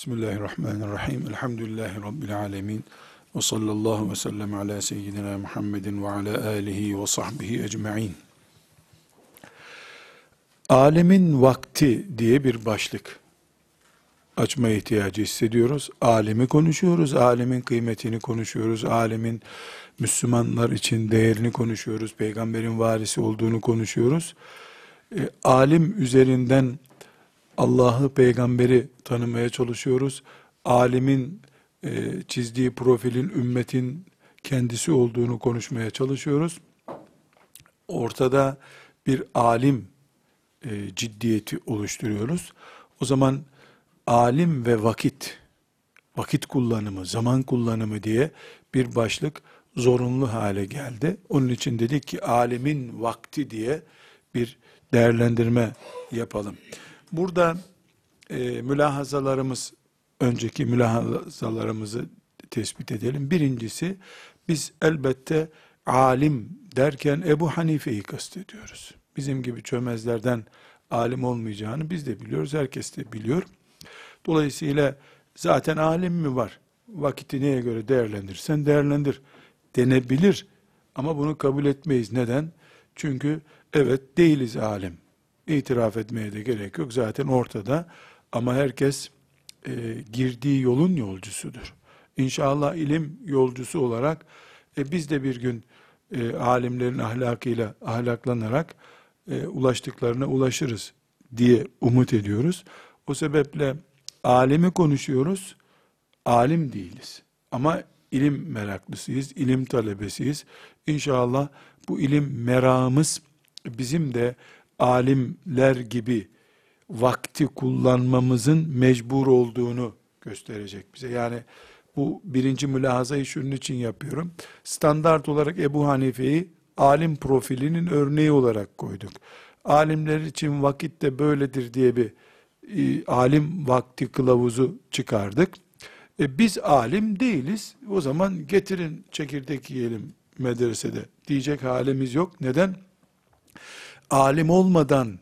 Bismillahirrahmanirrahim. Elhamdülillahi Rabbil alemin. Ve sallallahu ve sellem ala seyyidina Muhammedin ve ala alihi ve sahbihi ecma'in. Alemin vakti diye bir başlık açma ihtiyacı hissediyoruz. Alemi konuşuyoruz, alemin kıymetini konuşuyoruz, alemin Müslümanlar için değerini konuşuyoruz, peygamberin varisi olduğunu konuşuyoruz. E, alim üzerinden Allah'ı, peygamberi tanımaya çalışıyoruz. Alimin e, çizdiği profilin ümmetin kendisi olduğunu konuşmaya çalışıyoruz. Ortada bir alim e, ciddiyeti oluşturuyoruz. O zaman alim ve vakit, vakit kullanımı, zaman kullanımı diye bir başlık zorunlu hale geldi. Onun için dedik ki alimin vakti diye bir değerlendirme yapalım. Burada e, mülahazalarımız, önceki mülahazalarımızı tespit edelim. Birincisi, biz elbette alim derken Ebu Hanife'yi kastediyoruz. Bizim gibi çömezlerden alim olmayacağını biz de biliyoruz, herkes de biliyor. Dolayısıyla zaten alim mi var? Vakiti neye göre değerlendirsen değerlendir denebilir. Ama bunu kabul etmeyiz. Neden? Çünkü evet değiliz alim. İtiraf etmeye de gerek yok. Zaten ortada. Ama herkes e, girdiği yolun yolcusudur. İnşallah ilim yolcusu olarak e, biz de bir gün e, alimlerin ahlakıyla ahlaklanarak e, ulaştıklarına ulaşırız diye umut ediyoruz. O sebeple alimi konuşuyoruz, alim değiliz. Ama ilim meraklısıyız, ilim talebesiyiz. İnşallah bu ilim meramız bizim de alimler gibi vakti kullanmamızın mecbur olduğunu gösterecek bize. Yani bu birinci mülahazayı şunun için yapıyorum. Standart olarak Ebu Hanife'yi alim profilinin örneği olarak koyduk. Alimler için vakit de böyledir diye bir e, alim vakti kılavuzu çıkardık. E, biz alim değiliz. O zaman getirin çekirdek yiyelim medresede diyecek halimiz yok. Neden? Alim olmadan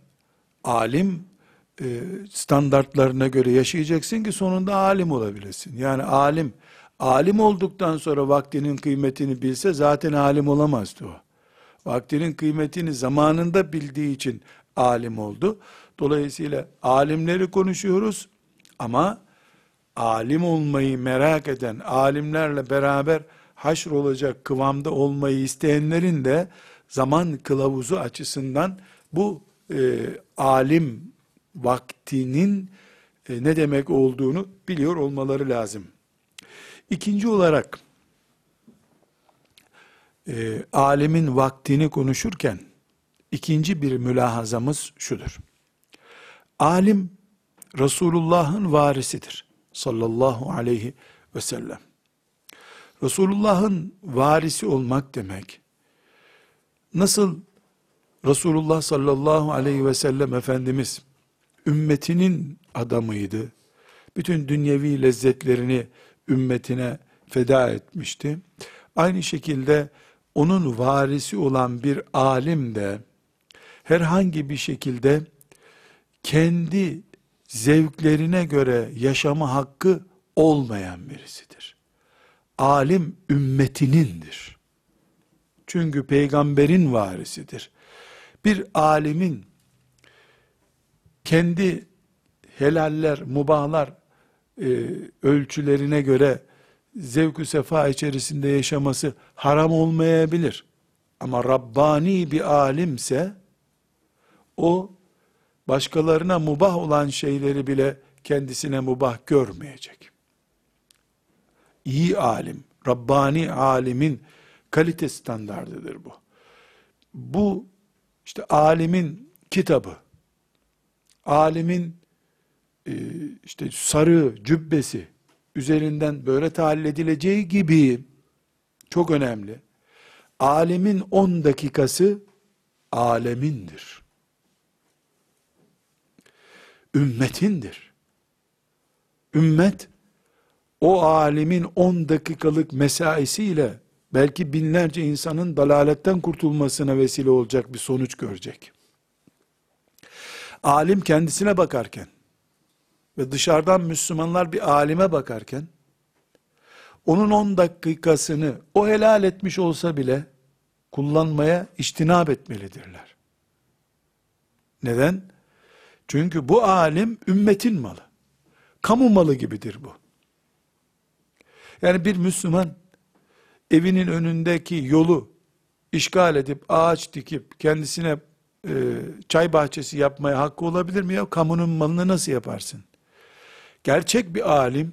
alim e, standartlarına göre yaşayacaksın ki sonunda alim olabilesin. Yani alim alim olduktan sonra vaktinin kıymetini bilse zaten alim olamazdı o. Vaktinin kıymetini zamanında bildiği için alim oldu. Dolayısıyla alimleri konuşuyoruz ama alim olmayı merak eden, alimlerle beraber haşr olacak kıvamda olmayı isteyenlerin de zaman kılavuzu açısından bu e, alim vaktinin e, ne demek olduğunu biliyor olmaları lazım. İkinci olarak e, alemin vaktini konuşurken ikinci bir mülahazamız şudur. Alim Resulullah'ın varisidir sallallahu aleyhi ve sellem. Resulullah'ın varisi olmak demek, nasıl Resulullah sallallahu aleyhi ve sellem Efendimiz ümmetinin adamıydı. Bütün dünyevi lezzetlerini ümmetine feda etmişti. Aynı şekilde onun varisi olan bir alim de herhangi bir şekilde kendi zevklerine göre yaşama hakkı olmayan birisidir. Alim ümmetinindir. Çünkü peygamberin varisidir. Bir alimin kendi helaller, mubahlar e, ölçülerine göre zevk-ü sefa içerisinde yaşaması haram olmayabilir. Ama Rabbani bir alimse o başkalarına mubah olan şeyleri bile kendisine mubah görmeyecek. İyi alim, Rabbani alimin kalite standardıdır bu. Bu işte alimin kitabı, alimin e, işte sarı cübbesi üzerinden böyle tahlil edileceği gibi çok önemli. Alimin 10 dakikası alemindir. Ümmetindir. Ümmet o alimin 10 dakikalık mesaisiyle belki binlerce insanın dalaletten kurtulmasına vesile olacak bir sonuç görecek. Alim kendisine bakarken ve dışarıdan Müslümanlar bir alime bakarken, onun 10 dakikasını o helal etmiş olsa bile, kullanmaya iştinab etmelidirler. Neden? Çünkü bu alim ümmetin malı. Kamu malı gibidir bu. Yani bir Müslüman evinin önündeki yolu işgal edip ağaç dikip kendisine e, çay bahçesi yapmaya hakkı olabilir mi ya? Kamunun malını nasıl yaparsın? Gerçek bir alim,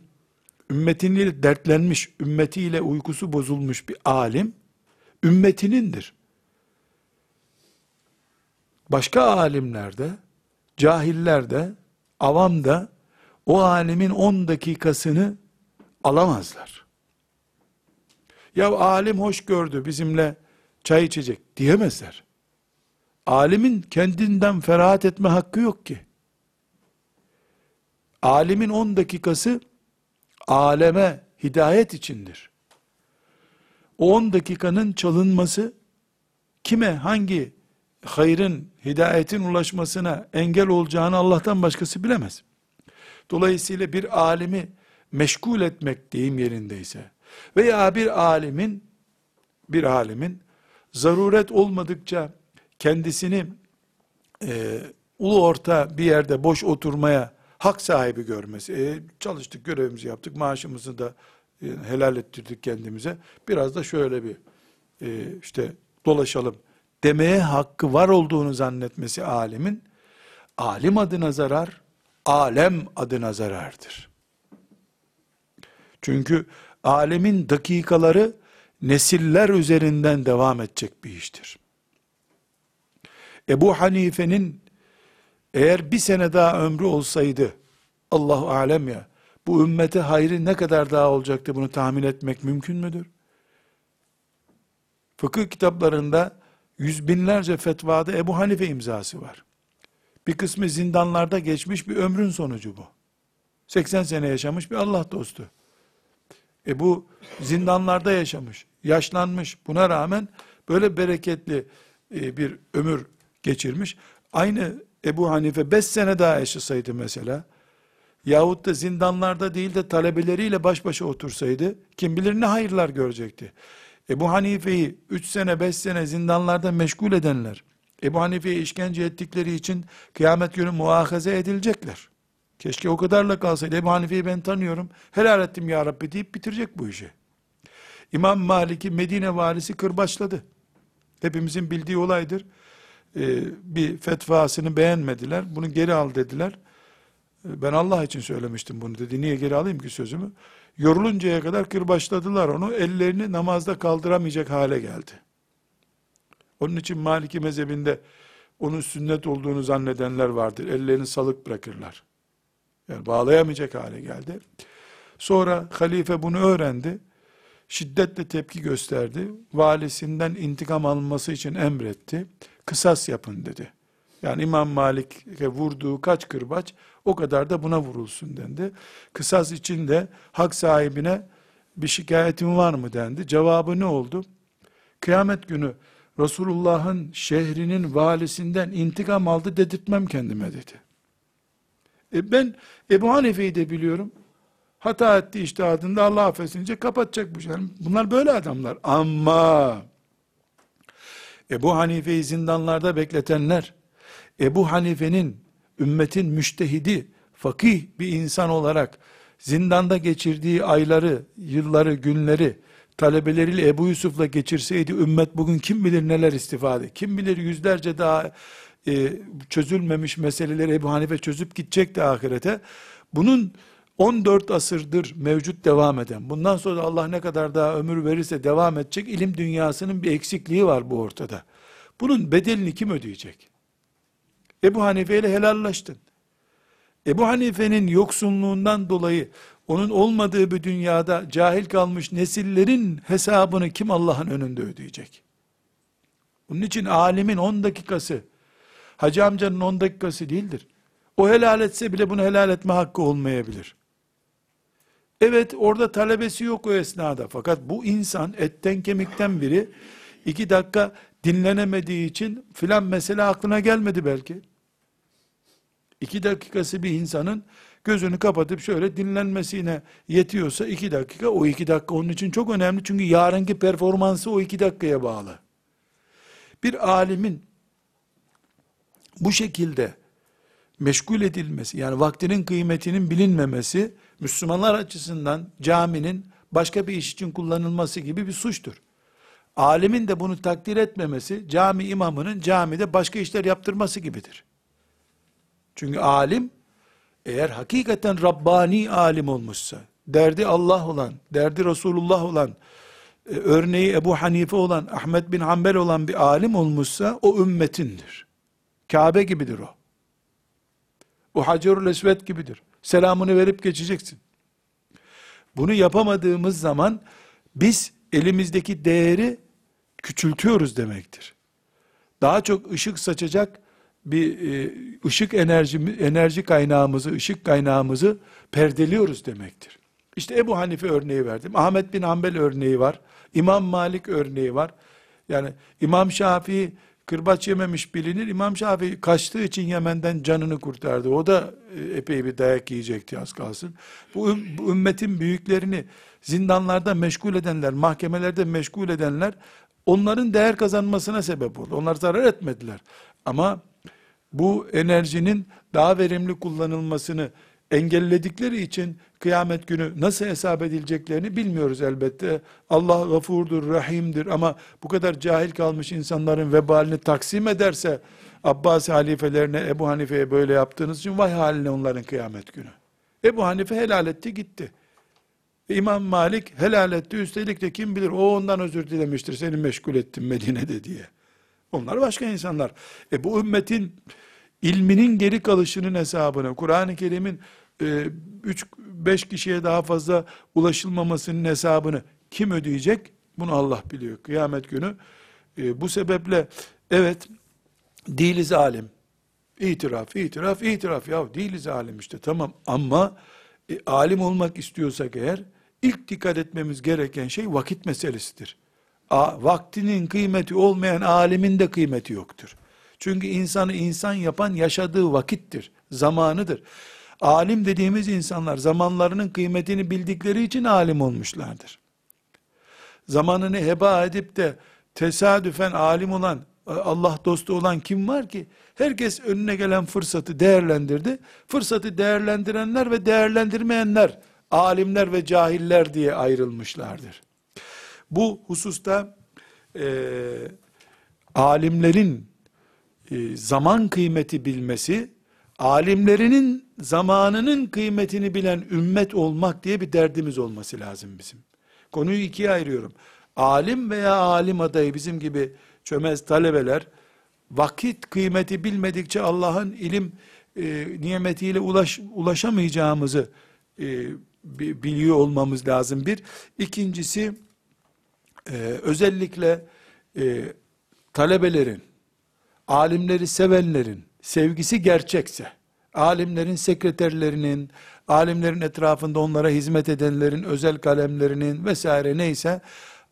ümmetiyle dertlenmiş, ümmetiyle uykusu bozulmuş bir alim, ümmetinindir. Başka alimlerde, cahillerde, avam da o alimin 10 dakikasını alamazlar. Ya alim hoş gördü bizimle çay içecek diyemezler. Alimin kendinden ferahat etme hakkı yok ki. Alimin 10 dakikası aleme hidayet içindir. O 10 dakikanın çalınması kime hangi hayrın, hidayetin ulaşmasına engel olacağını Allah'tan başkası bilemez. Dolayısıyla bir alimi meşgul etmek deyim yerindeyse veya bir alimin bir alimin zaruret olmadıkça kendisini e, ulu orta bir yerde boş oturmaya hak sahibi görmesi. E, çalıştık, görevimizi yaptık, maaşımızı da e, helal ettirdik kendimize. Biraz da şöyle bir e, işte dolaşalım demeye hakkı var olduğunu zannetmesi alimin, alim adına zarar, alem adına zarardır. Çünkü alemin dakikaları nesiller üzerinden devam edecek bir iştir. Ebu Hanife'nin eğer bir sene daha ömrü olsaydı, Allahu alem ya, bu ümmete hayrı ne kadar daha olacaktı bunu tahmin etmek mümkün müdür? Fıkıh kitaplarında yüz binlerce fetvada Ebu Hanife imzası var. Bir kısmı zindanlarda geçmiş bir ömrün sonucu bu. 80 sene yaşamış bir Allah dostu. E bu zindanlarda yaşamış, yaşlanmış. Buna rağmen böyle bereketli e, bir ömür geçirmiş. Aynı Ebu Hanife 5 sene daha yaşasaydı mesela, yahut da zindanlarda değil de talebeleriyle baş başa otursaydı, kim bilir ne hayırlar görecekti. Ebu Hanife'yi 3 sene 5 sene zindanlarda meşgul edenler, Ebu Hanife'ye işkence ettikleri için kıyamet günü muahaze edilecekler. Keşke o kadarla kalsaydı. Ebu Hanife'yi ben tanıyorum. Helal ettim ya Rabbi deyip bitirecek bu işi. İmam Malik'i Medine valisi kırbaçladı. Hepimizin bildiği olaydır. Ee, bir fetvasını beğenmediler. Bunu geri al dediler. Ee, ben Allah için söylemiştim bunu dedi. Niye geri alayım ki sözümü? Yoruluncaya kadar kırbaçladılar onu. Ellerini namazda kaldıramayacak hale geldi. Onun için Maliki mezhebinde onun sünnet olduğunu zannedenler vardır. Ellerini salık bırakırlar. Yani bağlayamayacak hale geldi. Sonra halife bunu öğrendi. Şiddetle tepki gösterdi. Valisinden intikam alınması için emretti. Kısas yapın dedi. Yani İmam Malik'e vurduğu kaç kırbaç o kadar da buna vurulsun dendi. Kısas için de hak sahibine bir şikayetin var mı dendi. Cevabı ne oldu? Kıyamet günü Resulullah'ın şehrinin valisinden intikam aldı dedirtmem kendime dedi. E ben Ebu Hanife'yi de biliyorum. Hata etti iştihadında Allah affetsince kapatacak bu şey. Yani bunlar böyle adamlar. Ama Ebu Hanife'yi zindanlarda bekletenler, Ebu Hanife'nin ümmetin müştehidi, fakih bir insan olarak zindanda geçirdiği ayları, yılları, günleri talebeleriyle Ebu Yusuf'la geçirseydi ümmet bugün kim bilir neler istifade, kim bilir yüzlerce daha e, çözülmemiş meseleleri Ebu Hanife çözüp gidecekti ahirete. Bunun 14 asırdır mevcut devam eden, bundan sonra Allah ne kadar daha ömür verirse devam edecek ilim dünyasının bir eksikliği var bu ortada. Bunun bedelini kim ödeyecek? Ebu Hanife ile helallaştın. Ebu Hanife'nin yoksunluğundan dolayı onun olmadığı bir dünyada cahil kalmış nesillerin hesabını kim Allah'ın önünde ödeyecek? Bunun için alimin 10 dakikası, hacı amcanın 10 dakikası değildir. O helal etse bile bunu helal etme hakkı olmayabilir. Evet orada talebesi yok o esnada. Fakat bu insan etten kemikten biri iki dakika dinlenemediği için filan mesele aklına gelmedi belki. İki dakikası bir insanın gözünü kapatıp şöyle dinlenmesine yetiyorsa iki dakika, o iki dakika onun için çok önemli. Çünkü yarınki performansı o iki dakikaya bağlı. Bir alimin bu şekilde meşgul edilmesi, yani vaktinin kıymetinin bilinmemesi, Müslümanlar açısından caminin başka bir iş için kullanılması gibi bir suçtur. Alimin de bunu takdir etmemesi, cami imamının camide başka işler yaptırması gibidir. Çünkü alim, eğer hakikaten Rabbani alim olmuşsa, derdi Allah olan, derdi Resulullah olan, e, örneği Ebu Hanife olan, Ahmet bin Hanbel olan bir alim olmuşsa, o ümmetindir. Kabe gibidir o. O Hacerül Esved gibidir. Selamını verip geçeceksin. Bunu yapamadığımız zaman, biz elimizdeki değeri küçültüyoruz demektir. Daha çok ışık saçacak bir e, ışık enerji enerji kaynağımızı, ışık kaynağımızı perdeliyoruz demektir. İşte Ebu Hanife örneği verdim. Ahmet bin Hanbel örneği var. İmam Malik örneği var. Yani İmam Şafii kırbaç yememiş bilinir. İmam Şafii kaçtığı için Yemen'den canını kurtardı. O da e, epey bir dayak yiyecekti az kalsın. Bu, bu ümmetin büyüklerini zindanlarda meşgul edenler, mahkemelerde meşgul edenler onların değer kazanmasına sebep oldu. Onlar zarar etmediler. Ama bu enerjinin daha verimli kullanılmasını engelledikleri için kıyamet günü nasıl hesap edileceklerini bilmiyoruz elbette. Allah gafurdur, rahimdir ama bu kadar cahil kalmış insanların vebalini taksim ederse Abbasi halifelerine Ebu Hanife'ye böyle yaptığınız için vay haline onların kıyamet günü. Ebu Hanife helal etti gitti. İmam Malik helal etti. Üstelik de kim bilir o ondan özür dilemiştir. Seni meşgul ettim Medine'de diye. Onlar başka insanlar. E bu ümmetin ilminin geri kalışının hesabını, Kur'an-ı Kerim'in 3-5 e, kişiye daha fazla ulaşılmamasının hesabını kim ödeyecek? Bunu Allah biliyor. Kıyamet günü. E, bu sebeple evet değiliz alim. İtiraf, itiraf, itiraf. Ya değiliz alim işte tamam ama e, alim olmak istiyorsak eğer ilk dikkat etmemiz gereken şey vakit meselesidir. A, vaktinin kıymeti olmayan alimin de kıymeti yoktur. Çünkü insanı insan yapan yaşadığı vakittir, zamanıdır. Alim dediğimiz insanlar zamanlarının kıymetini bildikleri için alim olmuşlardır. Zamanını heba edip de tesadüfen alim olan, Allah dostu olan kim var ki? Herkes önüne gelen fırsatı değerlendirdi. Fırsatı değerlendirenler ve değerlendirmeyenler, alimler ve cahiller diye ayrılmışlardır. Bu hususta e, alimlerin e, zaman kıymeti bilmesi, alimlerinin zamanının kıymetini bilen ümmet olmak diye bir derdimiz olması lazım bizim. Konuyu ikiye ayırıyorum. Alim veya alim adayı bizim gibi çömez talebeler, vakit kıymeti bilmedikçe Allah'ın ilim e, nimetiyle ulaş, ulaşamayacağımızı e, biliyor olmamız lazım bir. İkincisi, e, özellikle e, talebelerin, alimleri sevenlerin sevgisi gerçekse, alimlerin sekreterlerinin, alimlerin etrafında onlara hizmet edenlerin özel kalemlerinin vesaire neyse,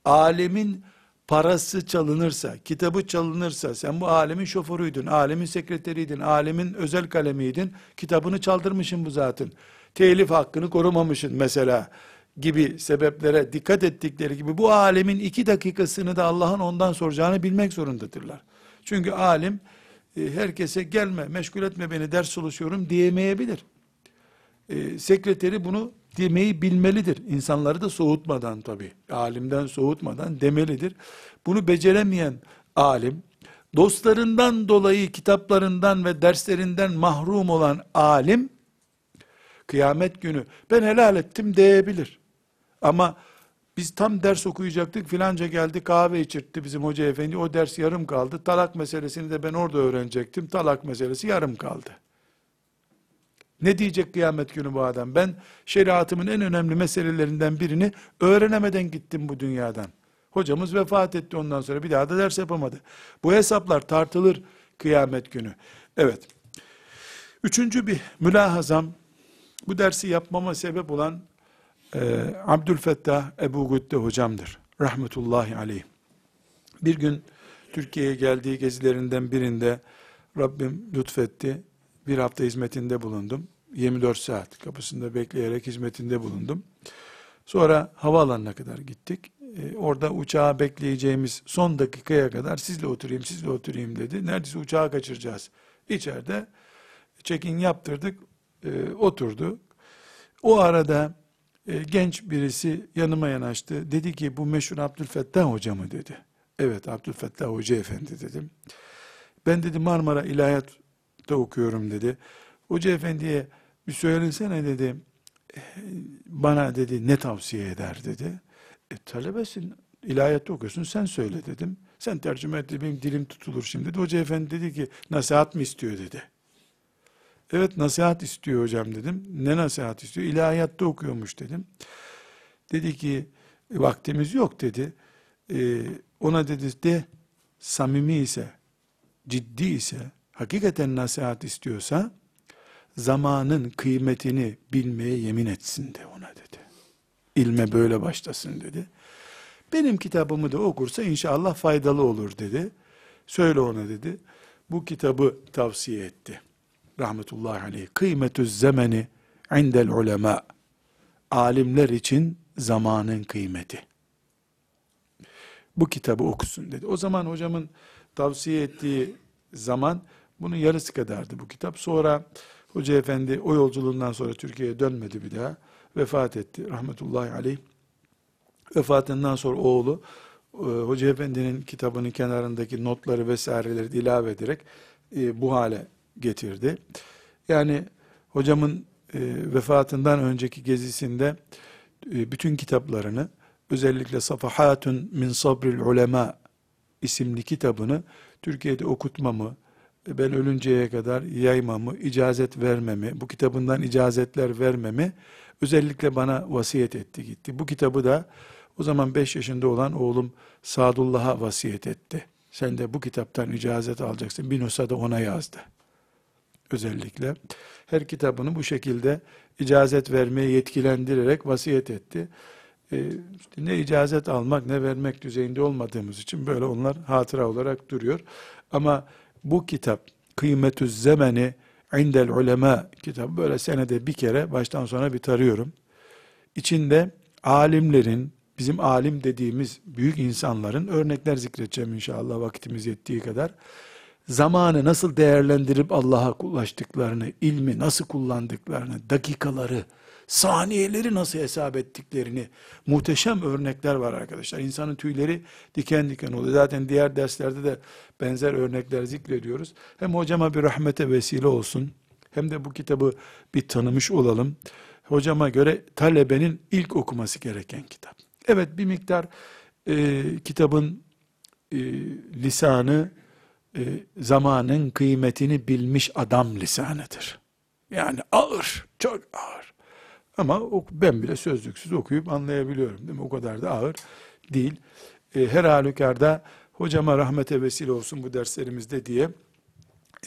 alimin parası çalınırsa, kitabı çalınırsa, sen bu alemin şoförüydün, alemin sekreteriydin, alemin özel kalemiydin, kitabını çaldırmışsın bu zatın. Telif hakkını korumamışsın mesela gibi sebeplere dikkat ettikleri gibi bu alemin iki dakikasını da Allah'ın ondan soracağını bilmek zorundadırlar. Çünkü alim e, herkese gelme, meşgul etme beni ders çalışıyorum diyemeyebilir. E, sekreteri bunu demeyi bilmelidir. İnsanları da soğutmadan tabi, alimden soğutmadan demelidir. Bunu beceremeyen alim, dostlarından dolayı kitaplarından ve derslerinden mahrum olan alim, kıyamet günü ben helal ettim diyebilir. Ama biz tam ders okuyacaktık filanca geldi kahve içirtti bizim hoca efendi o ders yarım kaldı. Talak meselesini de ben orada öğrenecektim. Talak meselesi yarım kaldı. Ne diyecek kıyamet günü bu adam? Ben şeriatımın en önemli meselelerinden birini öğrenemeden gittim bu dünyadan. Hocamız vefat etti ondan sonra bir daha da ders yapamadı. Bu hesaplar tartılır kıyamet günü. Evet. Üçüncü bir mülahazam, bu dersi yapmama sebep olan e, Abdülfettah Ebu Gütte hocamdır. Rahmetullahi aleyh. Bir gün Türkiye'ye geldiği gezilerinden birinde Rabbim lütfetti. Bir hafta hizmetinde bulundum. 24 saat kapısında bekleyerek hizmetinde bulundum. Sonra havaalanına kadar gittik. Ee, orada uçağı bekleyeceğimiz son dakikaya kadar sizle oturayım, sizle oturayım dedi. Neredeyse uçağı kaçıracağız. İçeride check-in yaptırdık, e, oturdu. O arada e, genç birisi yanıma yanaştı. Dedi ki bu meşhur Abdülfettah Hoca mı dedi. Evet Abdülfettah Hoca efendi dedim. Ben dedi Marmara İlahiyat'ta okuyorum dedi. Hoca efendiye bir söylesene dedi. "E, Bana dedi ne tavsiye eder dedi. E, talebesin ilahiyatta okuyorsun sen söyle dedim. Sen tercüme et benim dilim tutulur şimdi. Hoca efendi dedi ki nasihat mı istiyor dedi. Evet nasihat istiyor hocam dedim. Ne nasihat istiyor? İlahiyatta okuyormuş dedim. Dedi ki "E, vaktimiz yok dedi. Ee, ona dedi de samimi ise, ciddi ise, hakikaten nasihat istiyorsa zamanın kıymetini bilmeye yemin etsin de ona dedi. İlme böyle başlasın dedi. Benim kitabımı da okursa inşallah faydalı olur dedi. Söyle ona dedi. Bu kitabı tavsiye etti. Rahmetullahi aleyh. Kıymetü zemeni indel ulema. Alimler için zamanın kıymeti. Bu kitabı okusun dedi. O zaman hocamın tavsiye ettiği zaman bunun yarısı kadardı bu kitap. Sonra Hoca Efendi o yolculuğundan sonra Türkiye'ye dönmedi bir daha. Vefat etti rahmetullahi aleyh. Vefatından sonra oğlu e, Hoca Efendi'nin kitabının kenarındaki notları vesaireleri ilave ederek e, bu hale getirdi. Yani hocamın e, vefatından önceki gezisinde e, bütün kitaplarını özellikle Safahatun min Sabril Ulema isimli kitabını Türkiye'de okutmamı, ben ölünceye kadar yaymamı, icazet vermemi, bu kitabından icazetler vermemi özellikle bana vasiyet etti gitti. Bu kitabı da o zaman 5 yaşında olan oğlum Sadullah'a vasiyet etti. Sen de bu kitaptan icazet alacaksın. Bir nusa da ona yazdı. Özellikle. Her kitabını bu şekilde icazet vermeye yetkilendirerek vasiyet etti. Ee, ne icazet almak ne vermek düzeyinde olmadığımız için böyle onlar hatıra olarak duruyor. Ama bu kitap Kıymetü Zemeni indel ulema kitabı böyle senede bir kere baştan sona bir tarıyorum. İçinde alimlerin, bizim alim dediğimiz büyük insanların örnekler zikredeceğim inşallah vakitimiz yettiği kadar. Zamanı nasıl değerlendirip Allah'a ulaştıklarını, ilmi nasıl kullandıklarını, dakikaları, saniyeleri nasıl hesap ettiklerini muhteşem örnekler var arkadaşlar. İnsanın tüyleri diken diken oluyor. Zaten diğer derslerde de benzer örnekler zikrediyoruz. Hem hocama bir rahmete vesile olsun hem de bu kitabı bir tanımış olalım. Hocama göre talebenin ilk okuması gereken kitap. Evet bir miktar e, kitabın e, lisanı e, zamanın kıymetini bilmiş adam lisanıdır. Yani ağır, çok ağır. Ama ben bile sözlüksüz okuyup anlayabiliyorum değil mi? O kadar da ağır değil. E, her halükarda hocama rahmete vesile olsun bu derslerimizde diye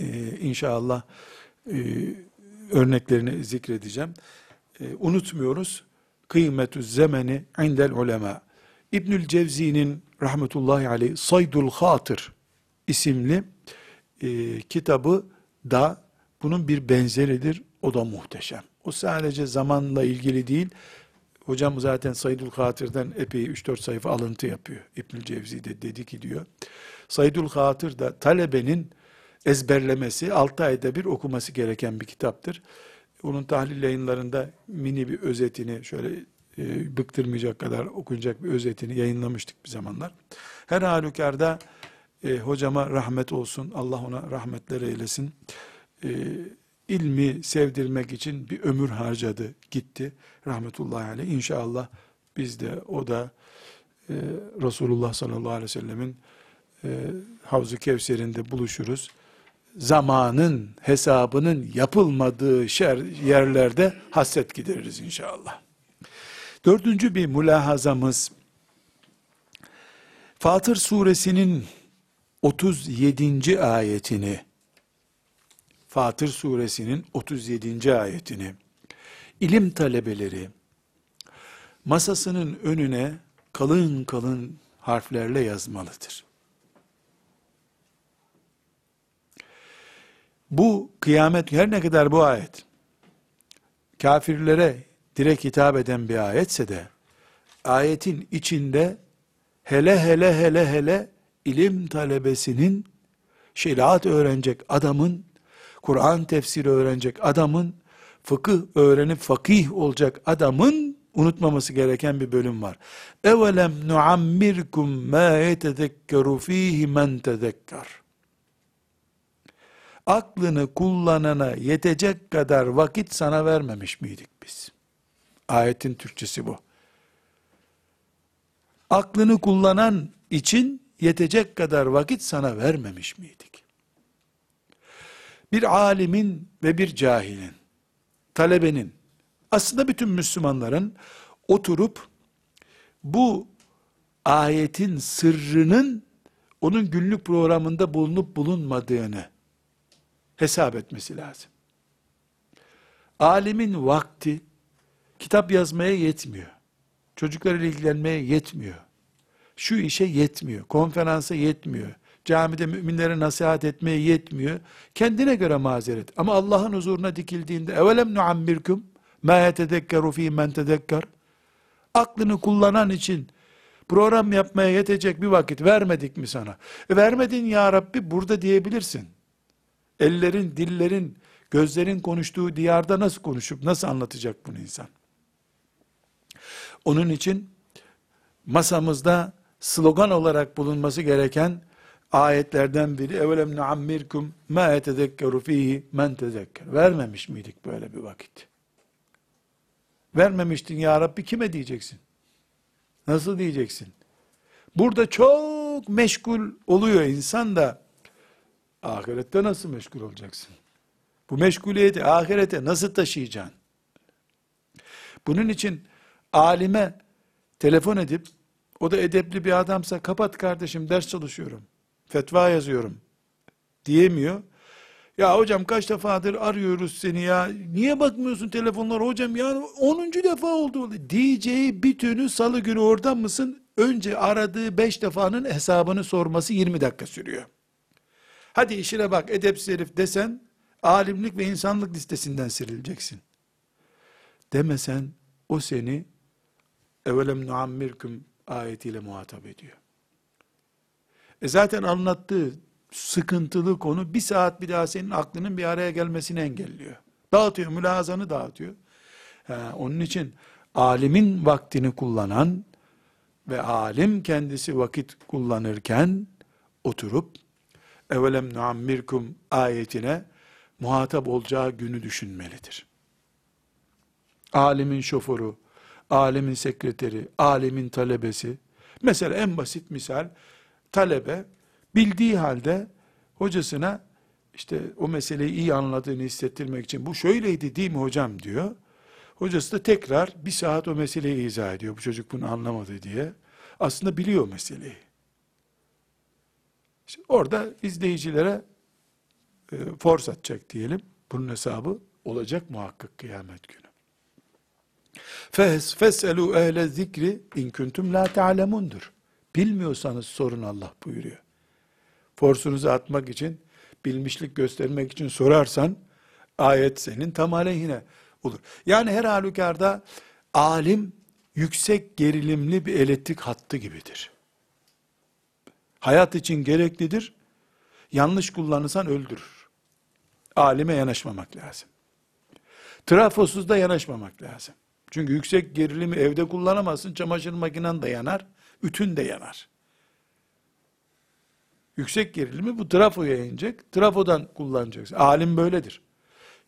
e, inşallah e, örneklerini zikredeceğim. E, unutmuyoruz. Kıymetü zemeni indel ulema. İbnül Cevzi'nin rahmetullahi aleyh Saydul Hatır isimli e, kitabı da bunun bir benzeridir. O da muhteşem. O sadece zamanla ilgili değil. Hocam zaten Saydul Hatır'dan epey 3-4 sayfa alıntı yapıyor. İbnül Cevzi de dedi ki diyor. Saydul Hatır da talebenin ezberlemesi, 6 ayda bir okuması gereken bir kitaptır. Onun tahlil yayınlarında mini bir özetini şöyle e, bıktırmayacak kadar okunacak bir özetini yayınlamıştık bir zamanlar. Her halükarda e, hocama rahmet olsun, Allah ona rahmetler eylesin. E, ilmi sevdirmek için bir ömür harcadı, gitti. Rahmetullahi aleyh. İnşallah biz de, o da e, Resulullah sallallahu aleyhi ve sellemin e, Havzu Kevser'inde buluşuruz. Zamanın hesabının yapılmadığı şer, yerlerde hasret gideririz inşallah. Dördüncü bir mülahazamız, Fatır suresinin 37. ayetini Fatır suresinin 37. ayetini ilim talebeleri masasının önüne kalın kalın harflerle yazmalıdır. Bu kıyamet her ne kadar bu ayet kafirlere direkt hitap eden bir ayetse de, ayetin içinde hele hele hele hele ilim talebesinin, şeriat öğrenecek adamın, Kur'an tefsiri öğrenecek adamın, fıkıh öğrenip fakih olacak adamın unutmaması gereken bir bölüm var. Evelem nuammirkum ma yetezekkeru fihi men tezekker. Aklını kullanana yetecek kadar vakit sana vermemiş miydik biz? Ayetin Türkçesi bu. Aklını kullanan için yetecek kadar vakit sana vermemiş miydik? Bir alimin ve bir cahilin, talebenin, aslında bütün Müslümanların oturup bu ayetin sırrının onun günlük programında bulunup bulunmadığını hesap etmesi lazım. Alimin vakti kitap yazmaya yetmiyor. Çocuklarla ilgilenmeye yetmiyor. Şu işe yetmiyor. Konferansa yetmiyor. Camide müminlere nasihat etmeye yetmiyor. Kendine göre mazeret. Ama Allah'ın huzuruna dikildiğinde evelem nuammirkum ma yetedekkeru fî men tedekker aklını kullanan için program yapmaya yetecek bir vakit vermedik mi sana? E vermedin ya Rabbi burada diyebilirsin. Ellerin, dillerin, gözlerin konuştuğu diyarda nasıl konuşup nasıl anlatacak bunu insan? Onun için masamızda slogan olarak bulunması gereken ayetlerden biri evelem nuammirkum ma yetezekkeru fihi men tezekker. Vermemiş miydik böyle bir vakit? Vermemiştin ya Rabbi kime diyeceksin? Nasıl diyeceksin? Burada çok meşgul oluyor insan da ahirette nasıl meşgul olacaksın? Bu meşguliyeti ahirete nasıl taşıyacaksın? Bunun için alime telefon edip o da edepli bir adamsa kapat kardeşim ders çalışıyorum. Fetva yazıyorum diyemiyor. Ya hocam kaç defadır arıyoruz seni ya. Niye bakmıyorsun telefonlara hocam ya 10. defa oldu. Diyeceği bütünü salı günü orada mısın? Önce aradığı 5 defanın hesabını sorması 20 dakika sürüyor. Hadi işine bak edepsiz herif desen alimlik ve insanlık listesinden sirileceksin. Demesen o seni evelem nuammirkum ayetiyle muhatap ediyor. E zaten anlattığı sıkıntılı konu bir saat bir daha senin aklının bir araya gelmesini engelliyor. Dağıtıyor, mülazanı dağıtıyor. Ha, onun için alimin vaktini kullanan ve alim kendisi vakit kullanırken oturup evelem nuammirkum ayetine muhatap olacağı günü düşünmelidir. Alimin şoförü, alimin sekreteri, alimin talebesi, mesela en basit misal, talebe bildiği halde hocasına işte o meseleyi iyi anladığını hissettirmek için bu şöyleydi değil mi hocam diyor. Hocası da tekrar bir saat o meseleyi izah ediyor. Bu çocuk bunu anlamadı diye. Aslında biliyor meseleyi. İşte orada izleyicilere e, force atacak diyelim. Bunun hesabı olacak muhakkak kıyamet günü. Fes feselu ehle zikri in kuntum la ta'lemundur. Bilmiyorsanız sorun Allah buyuruyor forsunuzu atmak için, bilmişlik göstermek için sorarsan, ayet senin tam aleyhine olur. Yani her halükarda alim yüksek gerilimli bir elektrik hattı gibidir. Hayat için gereklidir. Yanlış kullanırsan öldürür. Alime yanaşmamak lazım. Trafosuz da yanaşmamak lazım. Çünkü yüksek gerilimi evde kullanamazsın. Çamaşır makinen de yanar, ütün de yanar. Yüksek gerilimi bu trafoya inecek. Trafodan kullanacaksın. Alim böyledir.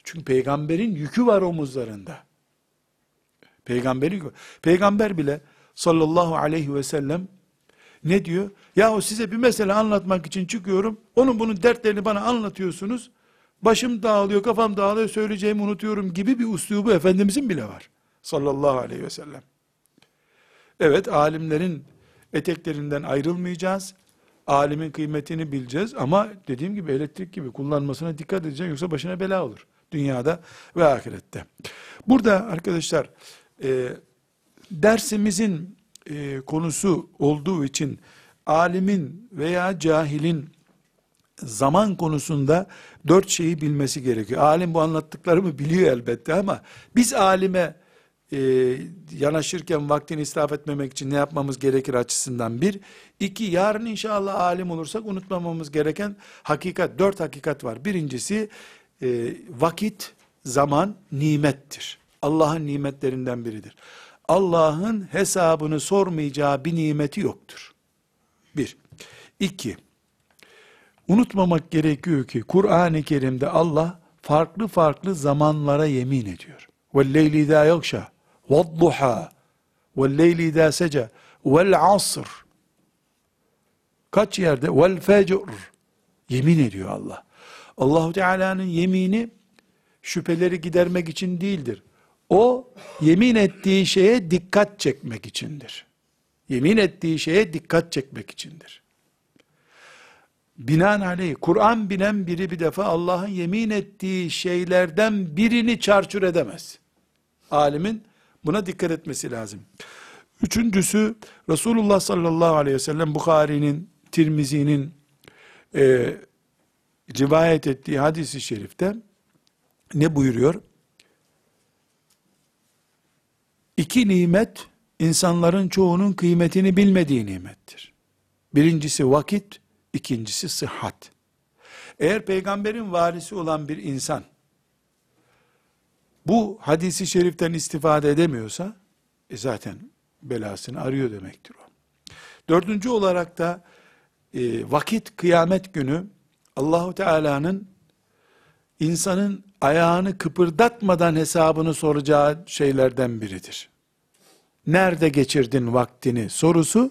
Çünkü peygamberin yükü var omuzlarında. Peygamberin yükü. Peygamber bile sallallahu aleyhi ve sellem ne diyor? Yahu size bir mesele anlatmak için çıkıyorum. Onun bunun dertlerini bana anlatıyorsunuz. Başım dağılıyor, kafam dağılıyor, söyleyeceğimi unutuyorum gibi bir uslubu Efendimizin bile var. Sallallahu aleyhi ve sellem. Evet, alimlerin eteklerinden ayrılmayacağız alimin kıymetini bileceğiz ama dediğim gibi elektrik gibi kullanmasına dikkat edeceğiz yoksa başına bela olur. Dünyada ve ahirette. Burada arkadaşlar e, dersimizin e, konusu olduğu için alimin veya cahilin zaman konusunda dört şeyi bilmesi gerekiyor. Alim bu anlattıklarımı biliyor elbette ama biz alime e, yanaşırken vaktini israf etmemek için ne yapmamız gerekir açısından bir. iki yarın inşallah alim olursak unutmamamız gereken hakikat, dört hakikat var. Birincisi e, vakit, zaman nimettir. Allah'ın nimetlerinden biridir. Allah'ın hesabını sormayacağı bir nimeti yoktur. Bir. İki. Unutmamak gerekiyor ki Kur'an-ı Kerim'de Allah farklı farklı zamanlara yemin ediyor. وَالْلَيْلِ اِذَا يَغْشَى وَالضُّحَى وَالْلَيْلِ اِذَا سَجَى وَالْعَصْرِ Kaç yerde? وَالْفَجْرِ Yemin ediyor Allah. Allahu Teala'nın yemini şüpheleri gidermek için değildir. O yemin ettiği şeye dikkat çekmek içindir. Yemin ettiği şeye dikkat çekmek içindir. Binaenaleyh Kur'an bilen biri bir defa Allah'ın yemin ettiği şeylerden birini çarçur edemez. Alimin buna dikkat etmesi lazım. Üçüncüsü Resulullah sallallahu aleyhi ve sellem Bukhari'nin, Tirmizi'nin e, rivayet ettiği hadisi şerifte ne buyuruyor? İki nimet insanların çoğunun kıymetini bilmediği nimettir. Birincisi vakit, ikincisi sıhhat. Eğer peygamberin varisi olan bir insan bu hadisi şeriften istifade edemiyorsa e zaten belasını arıyor demektir o. Dördüncü olarak da e, vakit kıyamet günü Allahu Teala'nın insanın ayağını kıpırdatmadan hesabını soracağı şeylerden biridir. Nerede geçirdin vaktini sorusu,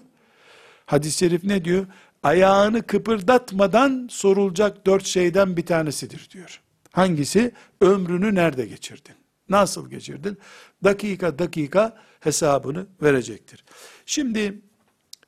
hadis-i şerif ne diyor? Ayağını kıpırdatmadan sorulacak dört şeyden bir tanesidir diyor. Hangisi? Ömrünü nerede geçirdin? Nasıl geçirdin? Dakika dakika hesabını verecektir. Şimdi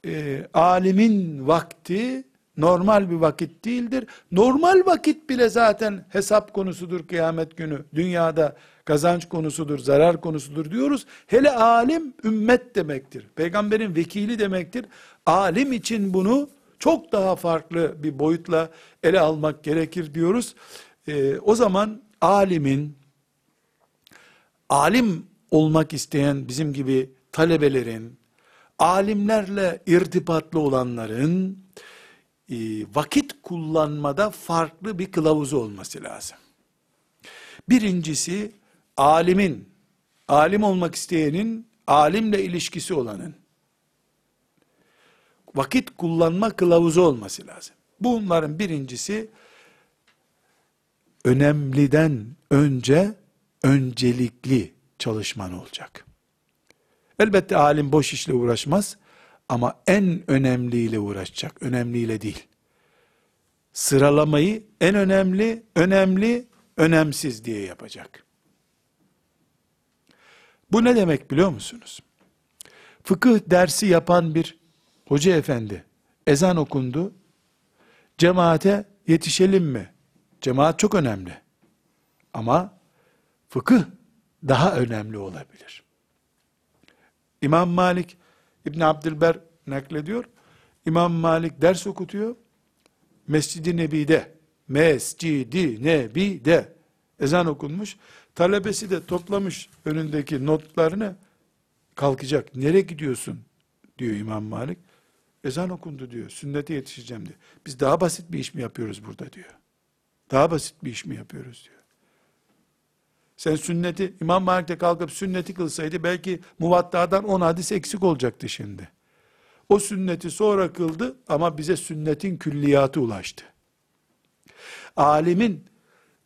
e, alimin vakti normal bir vakit değildir. Normal vakit bile zaten hesap konusudur kıyamet günü. Dünyada kazanç konusudur, zarar konusudur diyoruz. Hele alim ümmet demektir. Peygamberin vekili demektir. Alim için bunu çok daha farklı bir boyutla ele almak gerekir diyoruz. Ee, o zaman alimin, alim olmak isteyen bizim gibi talebelerin, alimlerle irtibatlı olanların, e, vakit kullanmada farklı bir kılavuzu olması lazım. Birincisi, alimin, alim olmak isteyenin, alimle ilişkisi olanın, vakit kullanma kılavuzu olması lazım. Bunların birincisi, önemliden önce, öncelikli çalışman olacak. Elbette alim boş işle uğraşmaz, ama en önemliyle uğraşacak, önemliyle değil. Sıralamayı en önemli, önemli, önemsiz diye yapacak. Bu ne demek biliyor musunuz? Fıkıh dersi yapan bir hoca efendi, ezan okundu, cemaate yetişelim mi? Cemaat çok önemli. Ama fıkıh daha önemli olabilir. İmam Malik İbn Abdülber naklediyor. İmam Malik ders okutuyor. Mescid-i Nebi'de, Mescid-i Nebi'de ezan okunmuş. Talebesi de toplamış önündeki notlarını kalkacak. Nereye gidiyorsun? diyor İmam Malik. Ezan okundu diyor. Sünnete yetişeceğim diyor. Biz daha basit bir iş mi yapıyoruz burada diyor. Daha basit bir iş mi yapıyoruz diyor. Sen sünneti, İmam Malik de kalkıp sünneti kılsaydı belki muvattadan 10 hadis eksik olacaktı şimdi. O sünneti sonra kıldı ama bize sünnetin külliyatı ulaştı. Alimin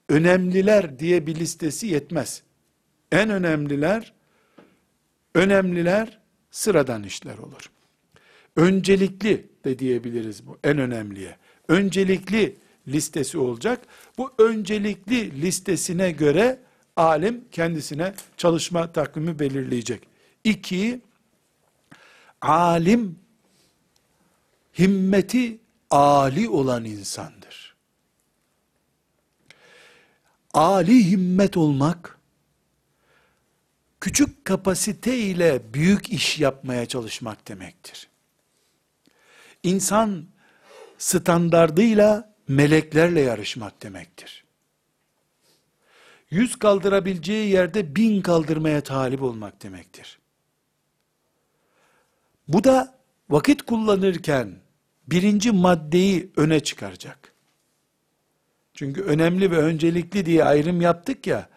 önemliler diye bir listesi yetmez. En önemliler, önemliler sıradan işler olur. Öncelikli de diyebiliriz bu en önemliye. Öncelikli listesi olacak. Bu öncelikli listesine göre alim kendisine çalışma takvimi belirleyecek. İki, alim himmeti ali olan insandır. Ali himmet olmak, küçük kapasite ile büyük iş yapmaya çalışmak demektir. İnsan standardıyla meleklerle yarışmak demektir. Yüz kaldırabileceği yerde bin kaldırmaya talip olmak demektir. Bu da vakit kullanırken birinci maddeyi öne çıkaracak. Çünkü önemli ve öncelikli diye ayrım yaptık ya,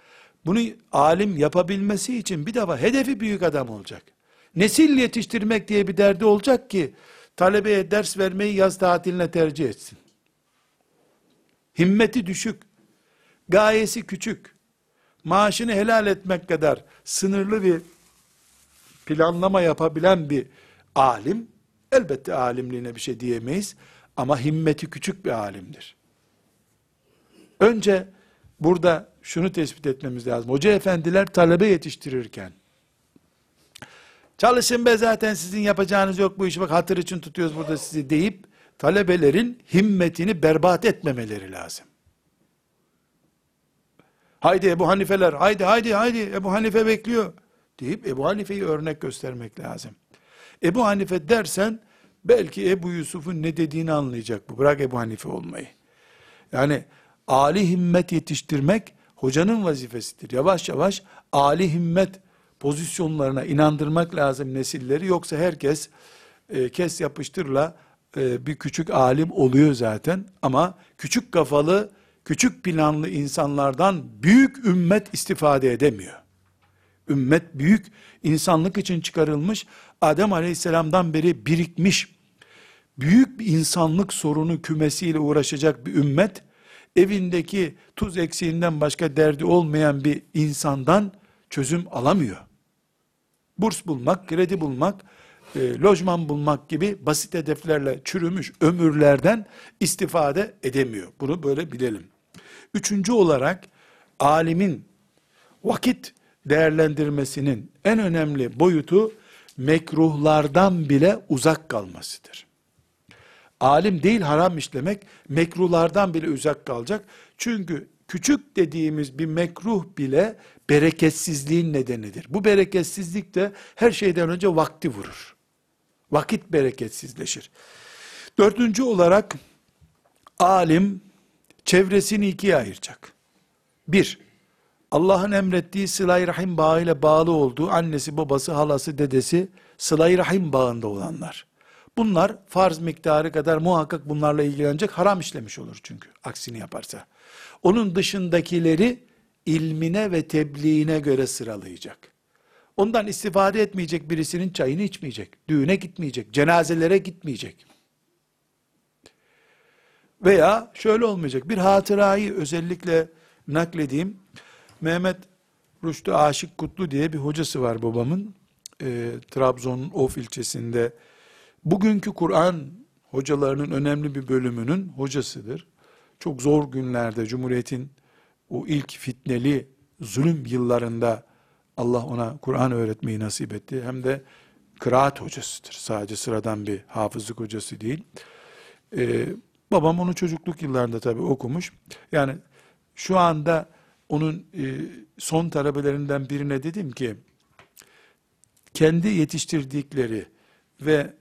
bunu alim yapabilmesi için bir defa hedefi büyük adam olacak. Nesil yetiştirmek diye bir derdi olacak ki, talebeye ders vermeyi yaz tatiline tercih etsin. Himmeti düşük, gayesi küçük, maaşını helal etmek kadar sınırlı bir planlama yapabilen bir alim, elbette alimliğine bir şey diyemeyiz, ama himmeti küçük bir alimdir. Önce burada şunu tespit etmemiz lazım. Hoca efendiler talebe yetiştirirken, çalışın be zaten sizin yapacağınız yok bu işi bak hatır için tutuyoruz burada sizi deyip, talebelerin himmetini berbat etmemeleri lazım. Haydi Ebu Hanifeler, haydi haydi haydi Ebu Hanife bekliyor deyip Ebu Hanife'yi örnek göstermek lazım. Ebu Hanife dersen belki Ebu Yusuf'un ne dediğini anlayacak bu. Bırak Ebu Hanife olmayı. Yani Ali himmet yetiştirmek hocanın vazifesidir. Yavaş yavaş Ali himmet pozisyonlarına inandırmak lazım nesilleri. Yoksa herkes e, kes yapıştırla e, bir küçük alim oluyor zaten. Ama küçük kafalı, küçük planlı insanlardan büyük ümmet istifade edemiyor. Ümmet büyük insanlık için çıkarılmış, Adem aleyhisselamdan beri birikmiş, büyük bir insanlık sorunu kümesiyle uğraşacak bir ümmet, evindeki tuz eksiğinden başka derdi olmayan bir insandan çözüm alamıyor. Burs bulmak, kredi bulmak, e, lojman bulmak gibi basit hedeflerle çürümüş ömürlerden istifade edemiyor. Bunu böyle bilelim. Üçüncü olarak alimin vakit değerlendirmesinin en önemli boyutu mekruhlardan bile uzak kalmasıdır. Alim değil haram işlemek, mekruhlardan bile uzak kalacak. Çünkü küçük dediğimiz bir mekruh bile bereketsizliğin nedenidir. Bu bereketsizlik de her şeyden önce vakti vurur. Vakit bereketsizleşir. Dördüncü olarak alim çevresini ikiye ayıracak. Bir, Allah'ın emrettiği sıla-i rahim bağıyla bağlı olduğu annesi, babası, halası, dedesi sıla-i rahim bağında olanlar. Bunlar farz miktarı kadar muhakkak bunlarla ilgilenecek haram işlemiş olur çünkü aksini yaparsa. Onun dışındakileri ilmine ve tebliğine göre sıralayacak. Ondan istifade etmeyecek birisinin çayını içmeyecek, düğüne gitmeyecek, cenazelere gitmeyecek. Veya şöyle olmayacak, bir hatırayı özellikle nakledeyim, Mehmet Rüştü Aşık Kutlu diye bir hocası var babamın. E, Trabzon'un Of ilçesinde. Bugünkü Kur'an hocalarının önemli bir bölümünün hocasıdır. Çok zor günlerde Cumhuriyet'in o ilk fitneli zulüm yıllarında Allah ona Kur'an öğretmeyi nasip etti. Hem de kıraat hocasıdır. Sadece sıradan bir hafızlık hocası değil. Ee, babam onu çocukluk yıllarında tabii okumuş. Yani şu anda onun e, son talebelerinden birine dedim ki, kendi yetiştirdikleri ve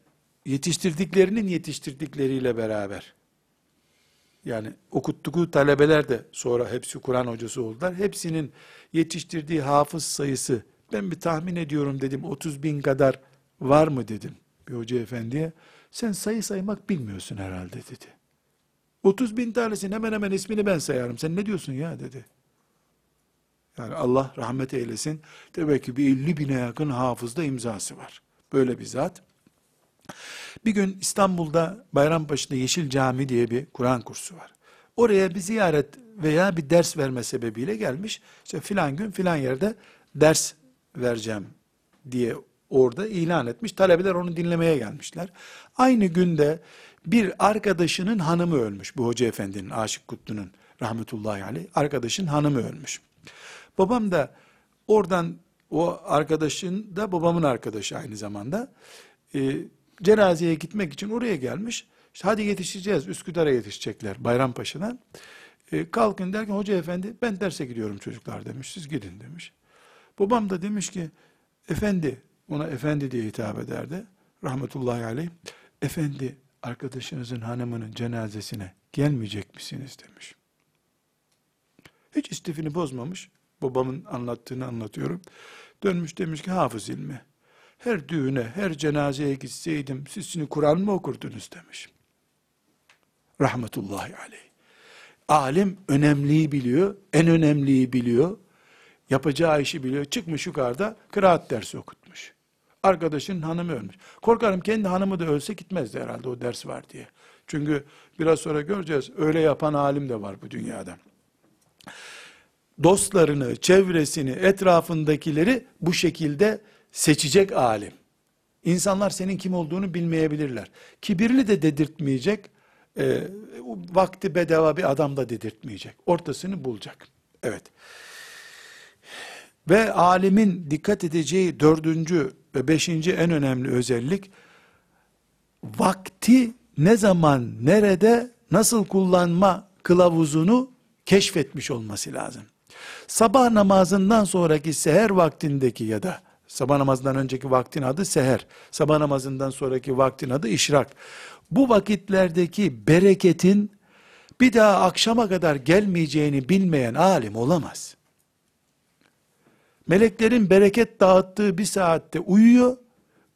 yetiştirdiklerinin yetiştirdikleriyle beraber, yani okuttuğu talebeler de sonra hepsi Kur'an hocası oldular. Hepsinin yetiştirdiği hafız sayısı, ben bir tahmin ediyorum dedim, 30 bin kadar var mı dedim bir hoca efendiye. Sen sayı saymak bilmiyorsun herhalde dedi. 30 bin tanesinin hemen hemen ismini ben sayarım. Sen ne diyorsun ya dedi. Yani Allah rahmet eylesin. Demek ki bir 50 bine yakın hafızda imzası var. Böyle bir zat. Bir gün İstanbul'da Bayrampaşa'da Yeşil Cami diye bir Kur'an kursu var. Oraya bir ziyaret veya bir ders verme sebebiyle gelmiş. İşte filan gün filan yerde ders vereceğim diye orada ilan etmiş. Talebeler onu dinlemeye gelmişler. Aynı günde bir arkadaşının hanımı ölmüş. Bu hoca efendinin, Aşık Kutlu'nun rahmetullahi aleyh. Arkadaşın hanımı ölmüş. Babam da oradan o arkadaşın da babamın arkadaşı aynı zamanda e, cenazeye gitmek için oraya gelmiş. İşte hadi yetişeceğiz Üsküdar'a yetişecekler Bayrampaşa'dan. E, kalkın derken hoca efendi ben derse gidiyorum çocuklar demiş siz gidin demiş. Babam da demiş ki efendi ona efendi diye hitap ederdi rahmetullahi aleyh. Efendi arkadaşınızın hanımının cenazesine gelmeyecek misiniz demiş. Hiç istifini bozmamış. Babamın anlattığını anlatıyorum. Dönmüş demiş ki hafız ilmi. Her düğüne, her cenazeye gitseydim siz şimdi Kur'an mı okurdunuz demiş. Rahmetullahi aleyh. Alim önemliyi biliyor, en önemliyi biliyor. Yapacağı işi biliyor. Çıkmış yukarıda kıraat dersi okutmuş. Arkadaşın hanımı ölmüş. Korkarım kendi hanımı da ölse gitmezdi herhalde o ders var diye. Çünkü biraz sonra göreceğiz öyle yapan alim de var bu dünyada. Dostlarını, çevresini, etrafındakileri bu şekilde seçecek alim. İnsanlar senin kim olduğunu bilmeyebilirler. Kibirli de dedirtmeyecek, e, vakti bedava bir adam da dedirtmeyecek. Ortasını bulacak. Evet. Ve alimin dikkat edeceği dördüncü ve beşinci en önemli özellik, vakti ne zaman, nerede, nasıl kullanma kılavuzunu keşfetmiş olması lazım. Sabah namazından sonraki seher vaktindeki ya da sabah namazından önceki vaktin adı seher, sabah namazından sonraki vaktin adı işrak. Bu vakitlerdeki bereketin bir daha akşama kadar gelmeyeceğini bilmeyen alim olamaz. Meleklerin bereket dağıttığı bir saatte uyuyor,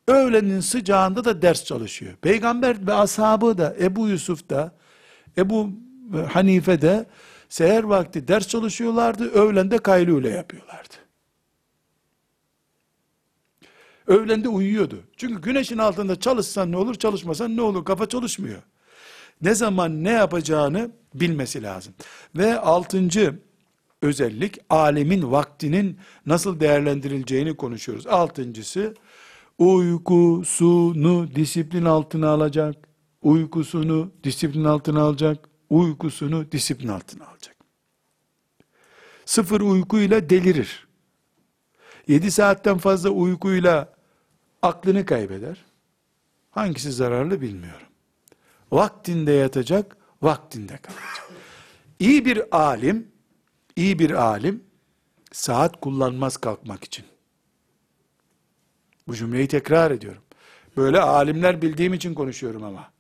öğlenin sıcağında da ders çalışıyor. Peygamber ve ashabı da Ebu Yusuf da Ebu Hanife de seher vakti ders çalışıyorlardı, öğlende kaylule yapıyorlardı. Öğlende uyuyordu. Çünkü güneşin altında çalışsan ne olur, çalışmasan ne olur, kafa çalışmıyor. Ne zaman ne yapacağını bilmesi lazım. Ve altıncı özellik, alemin vaktinin nasıl değerlendirileceğini konuşuyoruz. Altıncısı, uykusunu disiplin altına alacak, uykusunu disiplin altına alacak, uykusunu disiplin altına alacak. Sıfır uykuyla delirir. Yedi saatten fazla uykuyla aklını kaybeder. Hangisi zararlı bilmiyorum. Vaktinde yatacak, vaktinde kalacak. İyi bir alim, iyi bir alim, saat kullanmaz kalkmak için. Bu cümleyi tekrar ediyorum. Böyle alimler bildiğim için konuşuyorum ama.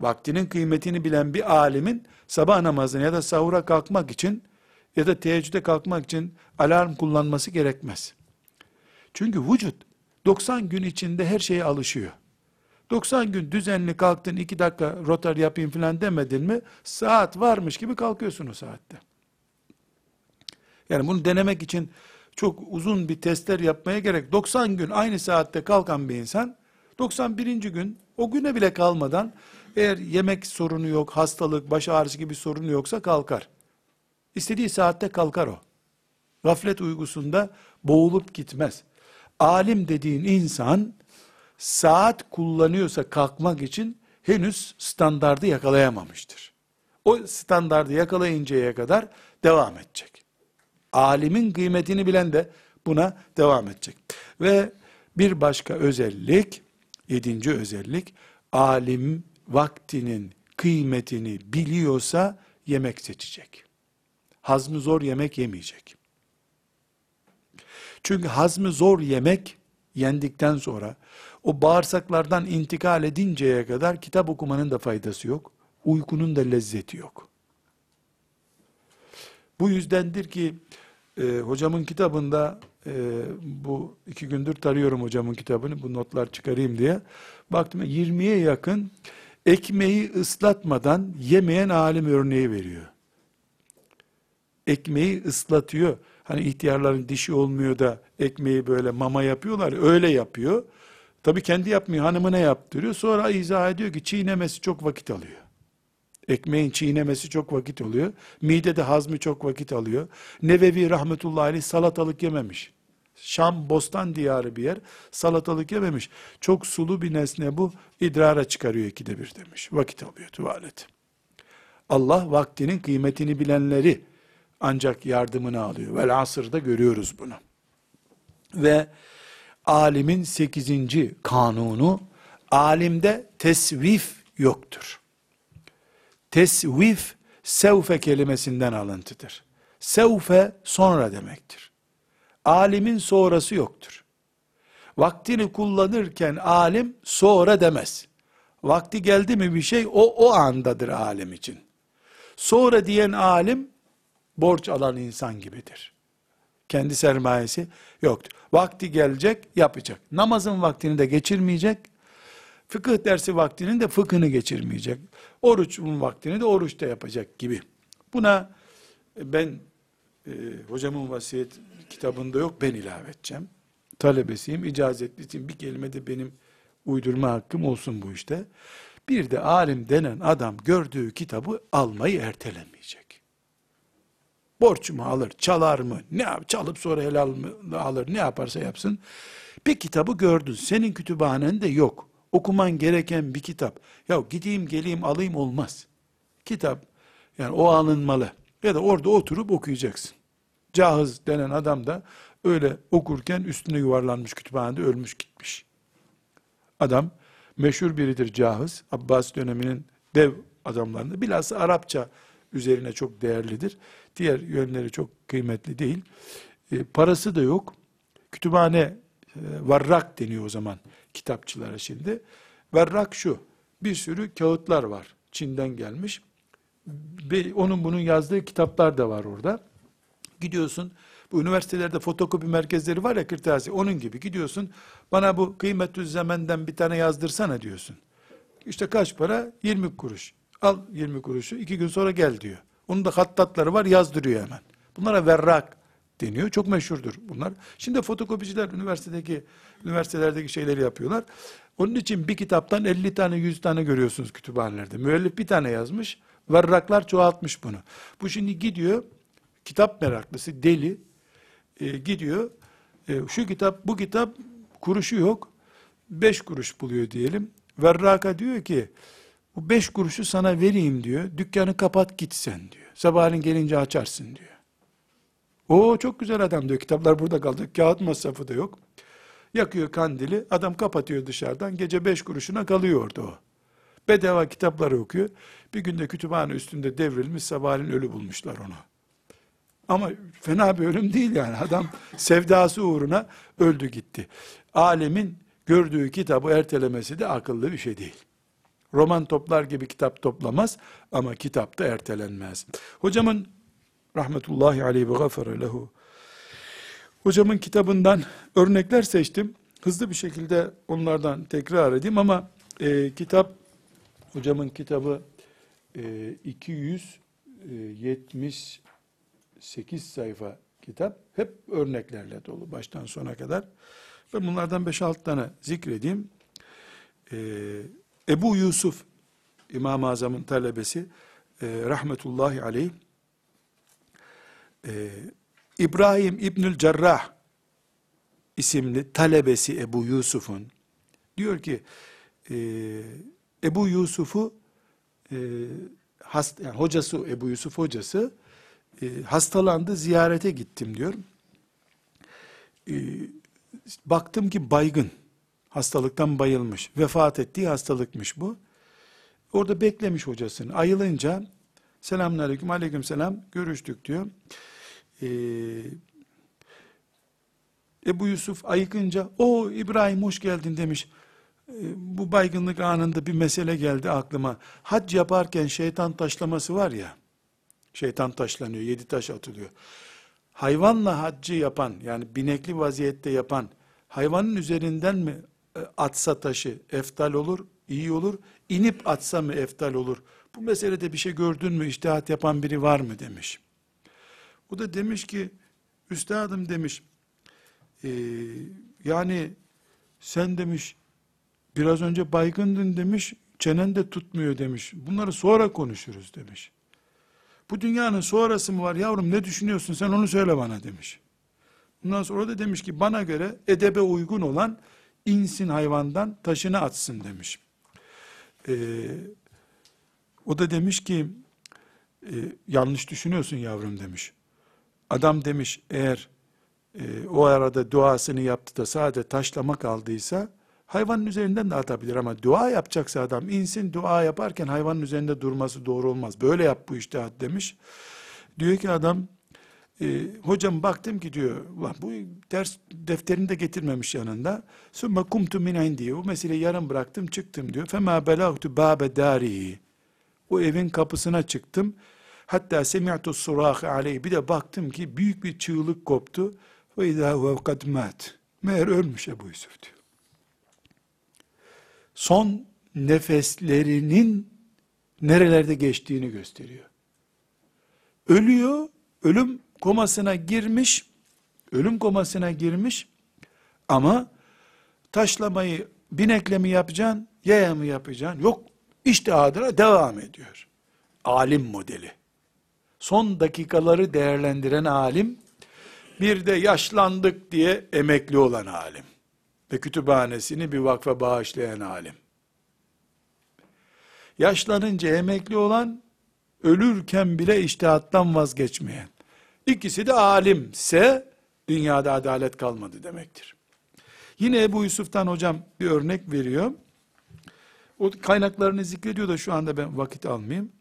Vaktinin kıymetini bilen bir alimin sabah namazına ya da sahura kalkmak için ya da teheccüde kalkmak için alarm kullanması gerekmez. Çünkü vücut 90 gün içinde her şeye alışıyor. 90 gün düzenli kalktın 2 dakika rotar yapayım falan demedin mi saat varmış gibi kalkıyorsun o saatte. Yani bunu denemek için çok uzun bir testler yapmaya gerek. 90 gün aynı saatte kalkan bir insan 91. gün o güne bile kalmadan eğer yemek sorunu yok, hastalık, baş ağrısı gibi sorunu yoksa kalkar. İstediği saatte kalkar o. Gaflet uygusunda boğulup gitmez. Alim dediğin insan saat kullanıyorsa kalkmak için henüz standardı yakalayamamıştır. O standardı yakalayıncaya kadar devam edecek. Alimin kıymetini bilen de buna devam edecek. Ve bir başka özellik, yedinci özellik, alim vaktinin kıymetini biliyorsa yemek seçecek. Hazmı zor yemek yemeyecek. Çünkü hazmı zor yemek yendikten sonra o bağırsaklardan intikal edinceye kadar kitap okumanın da faydası yok. Uykunun da lezzeti yok. Bu yüzdendir ki e, hocamın kitabında e, bu iki gündür tarıyorum hocamın kitabını bu notlar çıkarayım diye. Baktım 20'ye yakın ekmeği ıslatmadan yemeyen alim örneği veriyor. Ekmeği ıslatıyor. Hani ihtiyarların dişi olmuyor da ekmeği böyle mama yapıyorlar. Öyle yapıyor. Tabi kendi yapmıyor. Hanımına yaptırıyor. Sonra izah ediyor ki çiğnemesi çok vakit alıyor. Ekmeğin çiğnemesi çok vakit oluyor. Midede hazmı çok vakit alıyor. Nevevi rahmetullahi aleyh salatalık yememiş. Şam bostan diyarı bir yer. Salatalık yememiş. Çok sulu bir nesne bu. idrara çıkarıyor ikide bir demiş. Vakit alıyor tuvalet. Allah vaktinin kıymetini bilenleri ancak yardımını alıyor. Vel asırda görüyoruz bunu. Ve alimin sekizinci kanunu, alimde tesvif yoktur. Tesvif, sevfe kelimesinden alıntıdır. Sevfe sonra demektir. Alimin sonrası yoktur. Vaktini kullanırken alim sonra demez. Vakti geldi mi bir şey o o andadır alim için. Sonra diyen alim borç alan insan gibidir. Kendi sermayesi yoktur. Vakti gelecek yapacak. Namazın vaktini de geçirmeyecek. Fıkıh dersi vaktinin de fıkhını geçirmeyecek. Oruçun vaktini de oruçta yapacak gibi. Buna ben e, hocamın vasiyet kitabında yok ben ilave edeceğim. Talebesiyim, icazetlisiyim. Bir kelime de benim uydurma hakkım olsun bu işte. Bir de alim denen adam gördüğü kitabı almayı ertelemeyecek. Borç mu alır, çalar mı, ne yap, çalıp sonra helal mı alır, ne yaparsa yapsın. Bir kitabı gördün, senin kütüphanende yok. Okuman gereken bir kitap. Ya gideyim geleyim alayım olmaz. Kitap, yani o alınmalı. Ya da orada oturup okuyacaksın. Cahız denen adam da öyle okurken üstüne yuvarlanmış kütüphanede ölmüş gitmiş. Adam meşhur biridir Cahız. Abbas döneminin dev adamlarında. Bilhassa Arapça üzerine çok değerlidir. Diğer yönleri çok kıymetli değil. E, parası da yok. Kütüphane e, varrak deniyor o zaman kitapçılara şimdi. Varrak şu. Bir sürü kağıtlar var. Çin'den gelmiş. Ve onun bunun yazdığı kitaplar da var orada. Gidiyorsun bu üniversitelerde fotokopi merkezleri var ya kırtasiye onun gibi gidiyorsun. Bana bu kıymetü zemenden bir tane yazdırsana diyorsun. İşte kaç para? 20 kuruş. Al 20 kuruşu iki gün sonra gel diyor. Onun da hattatları var yazdırıyor hemen. Bunlara verrak deniyor. Çok meşhurdur bunlar. Şimdi fotokopiciler üniversitedeki üniversitelerdeki şeyleri yapıyorlar. Onun için bir kitaptan 50 tane 100 tane görüyorsunuz kütüphanelerde. Müellif bir tane yazmış. Verraklar çoğaltmış bunu. Bu şimdi gidiyor kitap meraklısı deli e, gidiyor e, şu kitap bu kitap kuruşu yok. Beş kuruş buluyor diyelim. Verraka diyor ki bu beş kuruşu sana vereyim diyor. Dükkanı kapat git sen diyor. Sabahleyin gelince açarsın diyor. O çok güzel adam diyor. Kitaplar burada kaldı. Kağıt masrafı da yok. Yakıyor kandili. Adam kapatıyor dışarıdan. Gece beş kuruşuna kalıyor orada o. Bedava kitapları okuyor. Bir günde kütüphane üstünde devrilmiş. Sabahleyin ölü bulmuşlar onu. Ama fena bir ölüm değil yani. Adam sevdası uğruna öldü gitti. Alemin gördüğü kitabı ertelemesi de akıllı bir şey değil. Roman toplar gibi kitap toplamaz ama kitap da ertelenmez. Hocamın rahmetullahi aleyhi ve gafere lehu hocamın kitabından örnekler seçtim. Hızlı bir şekilde onlardan tekrar edeyim ama e, kitap hocamın kitabı e, 270 8 sayfa kitap hep örneklerle dolu baştan sona kadar. Ve bunlardan 5-6 tane zikredeyim. Ee, Ebu Yusuf İmam-ı Azam'ın talebesi e, rahmetullahi aleyh e, İbrahim İbnül Cerrah isimli talebesi Ebu Yusuf'un diyor ki e, Ebu Yusuf'u e, hast, yani hocası Ebu Yusuf hocası e, hastalandı, ziyarete gittim diyor. E, baktım ki baygın, hastalıktan bayılmış, vefat ettiği hastalıkmış bu. Orada beklemiş hocasını. Ayılınca, selamünaleyküm, aleyküm selam, görüştük diyor. Ee, Ebu Yusuf ayıkınca, o İbrahim hoş geldin demiş. Ee, bu baygınlık anında bir mesele geldi aklıma. Hac yaparken şeytan taşlaması var ya, Şeytan taşlanıyor, yedi taş atılıyor. Hayvanla haccı yapan, yani binekli vaziyette yapan, hayvanın üzerinden mi atsa taşı eftal olur, iyi olur, inip atsa mı eftal olur? Bu meselede bir şey gördün mü, iştihat yapan biri var mı demiş. O da demiş ki, üstadım demiş, e, yani sen demiş, biraz önce baygındın demiş, çenen de tutmuyor demiş. Bunları sonra konuşuruz demiş. Bu dünyanın sonrası mı var yavrum ne düşünüyorsun sen onu söyle bana demiş. Bundan sonra da demiş ki bana göre edebe uygun olan insin hayvandan taşını atsın demiş. Ee, o da demiş ki e, yanlış düşünüyorsun yavrum demiş. Adam demiş eğer e, o arada duasını yaptı da sadece taşlama kaldıysa Hayvanın üzerinden de atabilir ama dua yapacaksa adam insin dua yaparken hayvanın üzerinde durması doğru olmaz. Böyle yap bu iştihat demiş. Diyor ki adam E, hocam baktım ki diyor, "Ulan bu ders defterini de getirmemiş yanında. Sümme kumtu min indi. O meseleyi yarım bıraktım çıktım diyor. Fema belagtu babe darihi. O evin kapısına çıktım. Hatta semi'tu surah aleyhi. Bir de baktım ki büyük bir çığlık koptu. Ve izâ huve kad mat. Meğer ölmüş Ebu Yusuf diyor. Son nefeslerinin nerelerde geçtiğini gösteriyor. Ölüyor, ölüm komasına girmiş, ölüm komasına girmiş ama taşlamayı binekle mi yapacaksın, yaya mı yapacaksın? Yok, işte adına devam ediyor. Alim modeli. Son dakikaları değerlendiren alim, bir de yaşlandık diye emekli olan alim. Ve kütüphanesini bir vakfa bağışlayan alim. Yaşlanınca emekli olan, ölürken bile iştihattan vazgeçmeyen. İkisi de alimse, dünyada adalet kalmadı demektir. Yine Ebu Yusuf'tan hocam bir örnek veriyor. O kaynaklarını zikrediyor da şu anda ben vakit almayayım.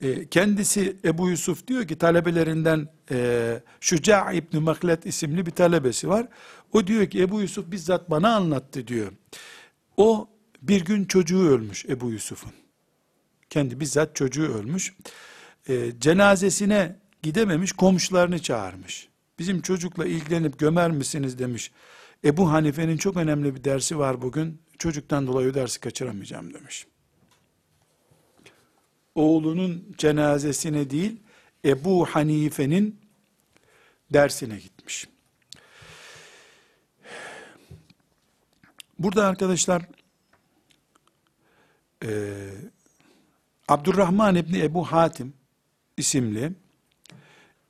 E, kendisi Ebu Yusuf diyor ki talebelerinden e, Şuca İbni Maklet isimli bir talebesi var. O diyor ki Ebu Yusuf bizzat bana anlattı diyor. O bir gün çocuğu ölmüş Ebu Yusuf'un. Kendi bizzat çocuğu ölmüş. E, cenazesine gidememiş komşularını çağırmış. Bizim çocukla ilgilenip gömer misiniz demiş. Ebu Hanife'nin çok önemli bir dersi var bugün. Çocuktan dolayı dersi kaçıramayacağım demiş. Oğlunun cenazesine değil, Ebu Hanife'nin dersine gitmiş. Burada arkadaşlar e, Abdurrahman İbni Ebu Hatim isimli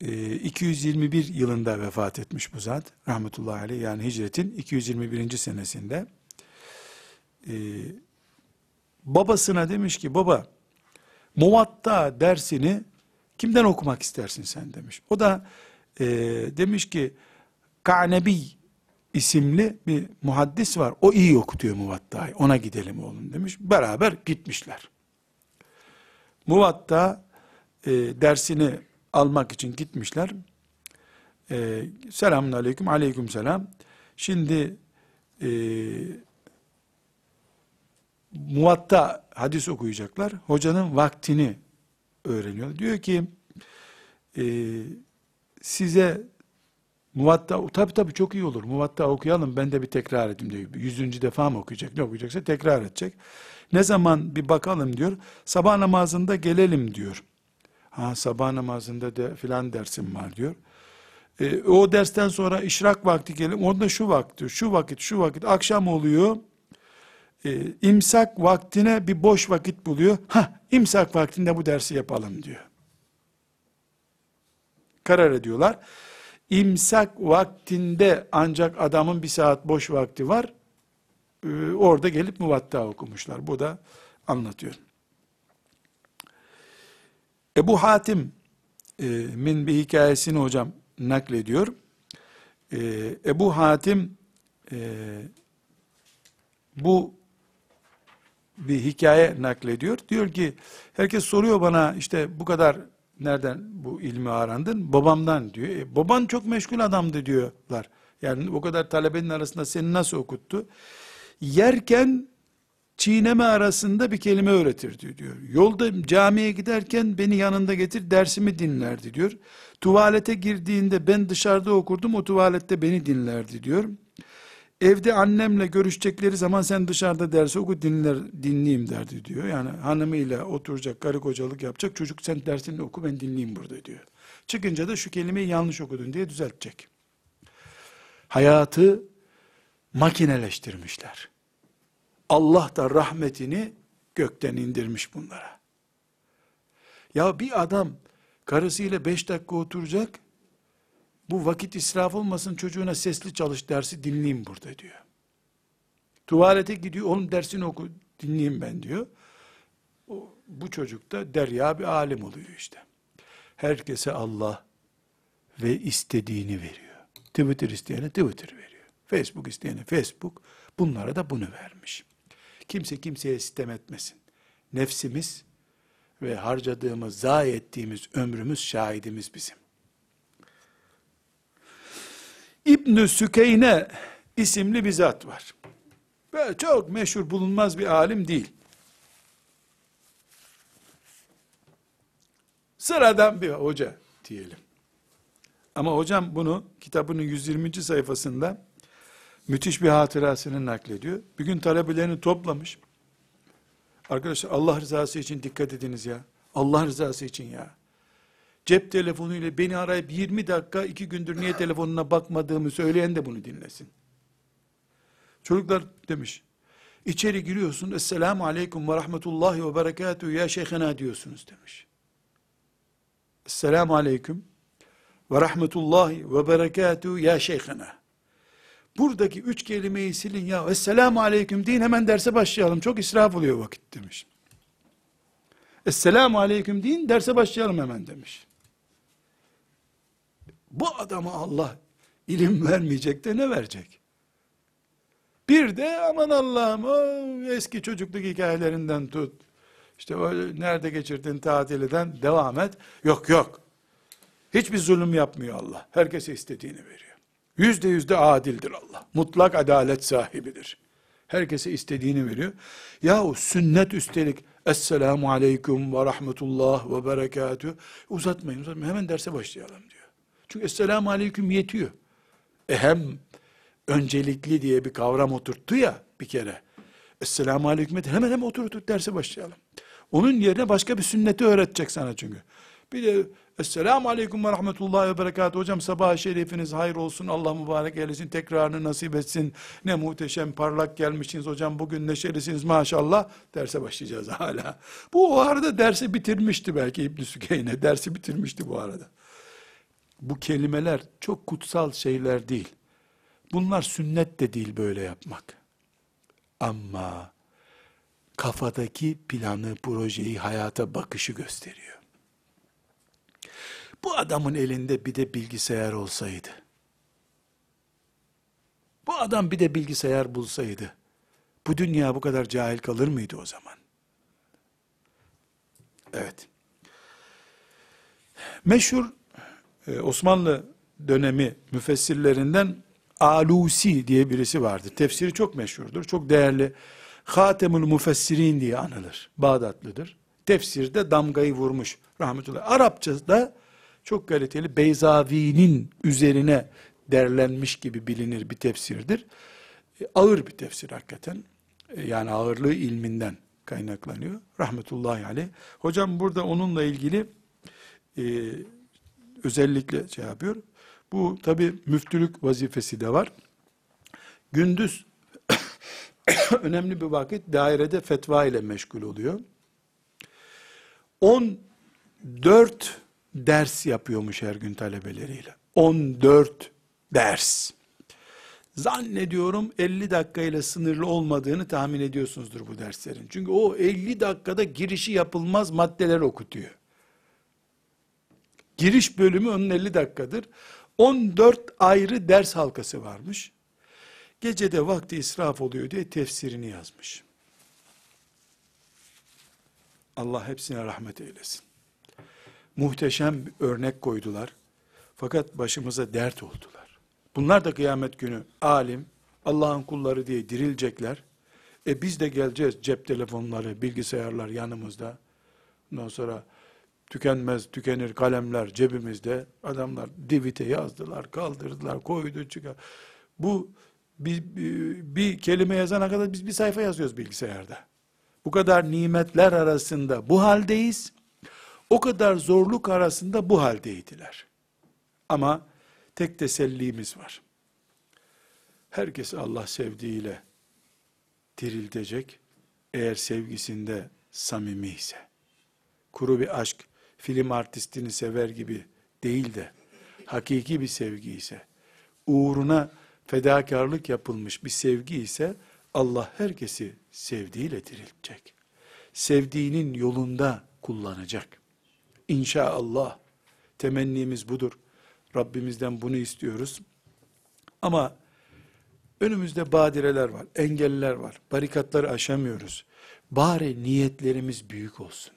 221 yılında vefat etmiş bu zat. Rahmetullahi aleyh yani hicretin 221. senesinde. E, babasına demiş ki baba Muvatta dersini kimden okumak istersin sen demiş. O da e, demiş ki Ka'nebi isimli bir muhaddis var. O iyi okutuyor Muvatta'yı. Ona gidelim oğlum demiş. Beraber gitmişler. Muvatta e, dersini almak için gitmişler. E, selamun aleyküm, aleyküm selam. Şimdi e, muvatta hadis okuyacaklar. Hocanın vaktini öğreniyor. Diyor ki e, size muvatta tabi tabi çok iyi olur. Muvatta okuyalım ben de bir tekrar edeyim diyor. Yüzüncü defa mı okuyacak? Ne okuyacaksa tekrar edecek. Ne zaman bir bakalım diyor. Sabah namazında gelelim diyor. Ha sabah namazında de filan dersim var diyor. E, o dersten sonra işrak vakti gelelim. Onda şu vakti, şu vakit, şu vakit akşam oluyor e, imsak vaktine bir boş vakit buluyor. Ha, imsak vaktinde bu dersi yapalım diyor. Karar ediyorlar. İmsak vaktinde ancak adamın bir saat boş vakti var. E, orada gelip muvatta okumuşlar. Bu da anlatıyor. Ebu Hatim e, min bir hikayesini hocam naklediyor. E, Ebu Hatim e, bu bir hikaye naklediyor. Diyor ki herkes soruyor bana işte bu kadar nereden bu ilmi arandın? Babamdan diyor. E, baban çok meşgul adamdı diyorlar. Yani o kadar talebenin arasında seni nasıl okuttu? Yerken çiğneme arasında bir kelime öğretirdi diyor. Yolda camiye giderken beni yanında getir dersimi dinlerdi diyor. Tuvalete girdiğinde ben dışarıda okurdum o tuvalette beni dinlerdi diyor. Evde annemle görüşecekleri zaman sen dışarıda dersi oku dinler, dinleyeyim derdi diyor. Yani hanımıyla oturacak, karı kocalık yapacak. Çocuk sen dersini oku ben dinleyeyim burada diyor. Çıkınca da şu kelimeyi yanlış okudun diye düzeltecek. Hayatı makineleştirmişler. Allah da rahmetini gökten indirmiş bunlara. Ya bir adam karısıyla beş dakika oturacak, bu vakit israf olmasın çocuğuna sesli çalış dersi dinleyeyim burada diyor. Tuvalete gidiyor, oğlum dersini oku dinleyeyim ben diyor. O, bu çocuk da derya bir alim oluyor işte. Herkese Allah ve istediğini veriyor. Twitter isteyene Twitter veriyor. Facebook isteyene Facebook. Bunlara da bunu vermiş. Kimse kimseye sitem etmesin. Nefsimiz ve harcadığımız, zayi ettiğimiz ömrümüz şahidimiz bizim. İbnü Sükeyne isimli bir zat var. Böyle çok meşhur bulunmaz bir alim değil. Sıradan bir hoca diyelim. Ama hocam bunu kitabının 120. sayfasında müthiş bir hatırasını naklediyor. Bir gün talebelerini toplamış. Arkadaşlar Allah rızası için dikkat ediniz ya. Allah rızası için ya. Cep telefonuyla beni arayıp 20 dakika iki gündür niye telefonuna bakmadığımı söyleyen de bunu dinlesin. Çocuklar demiş. İçeri giriyorsun. Esselamu aleyküm ve rahmetullahi ve berekatuhu ya şeyhena diyorsunuz demiş. Esselamu aleyküm ve rahmetullahi ve berekatuhu ya şeyhena. Buradaki üç kelimeyi silin ya. Esselamu aleyküm deyin hemen derse başlayalım. Çok israf oluyor vakit demiş. Esselamu aleyküm deyin derse başlayalım hemen demiş. Bu adama Allah ilim vermeyecek de ne verecek? Bir de aman Allah'ım eski çocukluk hikayelerinden tut. İşte o nerede geçirdin tatilden devam et. Yok yok. Hiçbir zulüm yapmıyor Allah. Herkese istediğini veriyor. Yüzde yüzde adildir Allah. Mutlak adalet sahibidir. Herkese istediğini veriyor. Yahu sünnet üstelik Esselamu aleyküm ve rahmetullah ve berekatü. Uzatmayın uzatmayın hemen derse başlayalım diyor. Çünkü Esselamu aleyküm yetiyor. E hem öncelikli diye bir kavram oturttu ya bir kere. Esselamu aleyküm et. Hemen hemen otur otur derse başlayalım. Onun yerine başka bir sünneti öğretecek sana çünkü. Bir de Esselamu aleyküm ve rahmetullahi ve berekatuhu. Hocam sabah şerifiniz hayır olsun. Allah mübarek eylesin. Tekrarını nasip etsin. Ne muhteşem parlak gelmişsiniz hocam. Bugün neşelisiniz maşallah. Derse başlayacağız hala. Bu o arada dersi bitirmişti belki İbn-i Sükeyne. Dersi bitirmişti bu arada. Bu kelimeler çok kutsal şeyler değil. Bunlar sünnet de değil böyle yapmak. Ama kafadaki planı, projeyi, hayata bakışı gösteriyor. Bu adamın elinde bir de bilgisayar olsaydı, bu adam bir de bilgisayar bulsaydı, bu dünya bu kadar cahil kalır mıydı o zaman? Evet. Meşhur e, Osmanlı dönemi müfessirlerinden Alusi diye birisi vardı. Tefsiri çok meşhurdur, çok değerli. Hatemül Müfessirin diye anılır. Bağdatlıdır. Tefsirde damgayı vurmuş rahmetullah. Arapçada çok kaliteli Beyzavi'nin üzerine derlenmiş gibi bilinir bir tefsirdir. E, ağır bir tefsir hakikaten. E, yani ağırlığı ilminden kaynaklanıyor. Rahmetullahi aleyh. Hocam burada onunla ilgili e, özellikle şey yapıyor. Bu tabi müftülük vazifesi de var. Gündüz önemli bir vakit dairede fetva ile meşgul oluyor. 14 ders yapıyormuş her gün talebeleriyle. 14 ders. Zannediyorum 50 dakikayla sınırlı olmadığını tahmin ediyorsunuzdur bu derslerin. Çünkü o 50 dakikada girişi yapılmaz maddeler okutuyor. Giriş bölümü onun 50 dakikadır. 14 ayrı ders halkası varmış. Gecede vakti israf oluyor diye tefsirini yazmış. Allah hepsine rahmet eylesin. Muhteşem bir örnek koydular. Fakat başımıza dert oldular. Bunlar da kıyamet günü alim, Allah'ın kulları diye dirilecekler. E biz de geleceğiz cep telefonları, bilgisayarlar yanımızda. Ondan sonra tükenmez, tükenir kalemler cebimizde. Adamlar divite yazdılar, kaldırdılar, koydu, çıkar. Bu bir, bir, bir kelime yazana kadar biz bir sayfa yazıyoruz bilgisayarda. Bu kadar nimetler arasında bu haldeyiz. O kadar zorluk arasında bu haldeydiler. Ama tek tesellimiz var. Herkes Allah sevdiğiyle diriltecek. Eğer sevgisinde samimi ise. Kuru bir aşk, film artistini sever gibi değil de, hakiki bir sevgi ise, uğruna fedakarlık yapılmış bir sevgi ise, Allah herkesi sevdiğiyle diriltecek. Sevdiğinin yolunda kullanacak. İnşallah temennimiz budur. Rabbimizden bunu istiyoruz. Ama önümüzde badireler var, engeller var. Barikatları aşamıyoruz. Bari niyetlerimiz büyük olsun.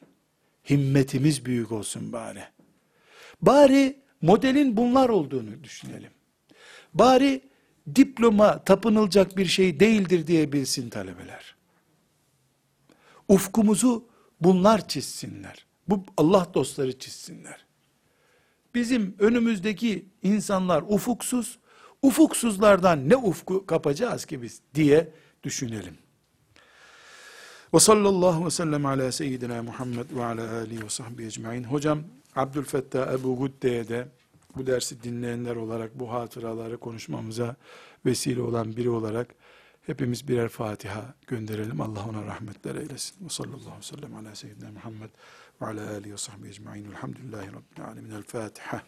Himmetimiz büyük olsun bari. Bari modelin bunlar olduğunu düşünelim. bari diploma tapınılacak bir şey değildir diye bilsin talebeler. Ufkumuzu bunlar çizsinler. Bu Allah dostları çizsinler. Bizim önümüzdeki insanlar ufuksuz, ufuksuzlardan ne ufku kapacağız ki biz diye düşünelim. Ve sallallahu ve sellem ala seyyidina Muhammed ve ala alihi ve sahbihi ecmain. Hocam Abdülfettah Ebu Gudde'ye de bu dersi dinleyenler olarak bu hatıraları konuşmamıza vesile olan biri olarak hepimiz birer Fatiha gönderelim. Allah ona rahmetler eylesin. Ve sallallahu ve sellem ala seyyidina Muhammed ve ala alihi ve sahbihi ecmain. Elhamdülillahi Rabbil alemin. El Fatiha.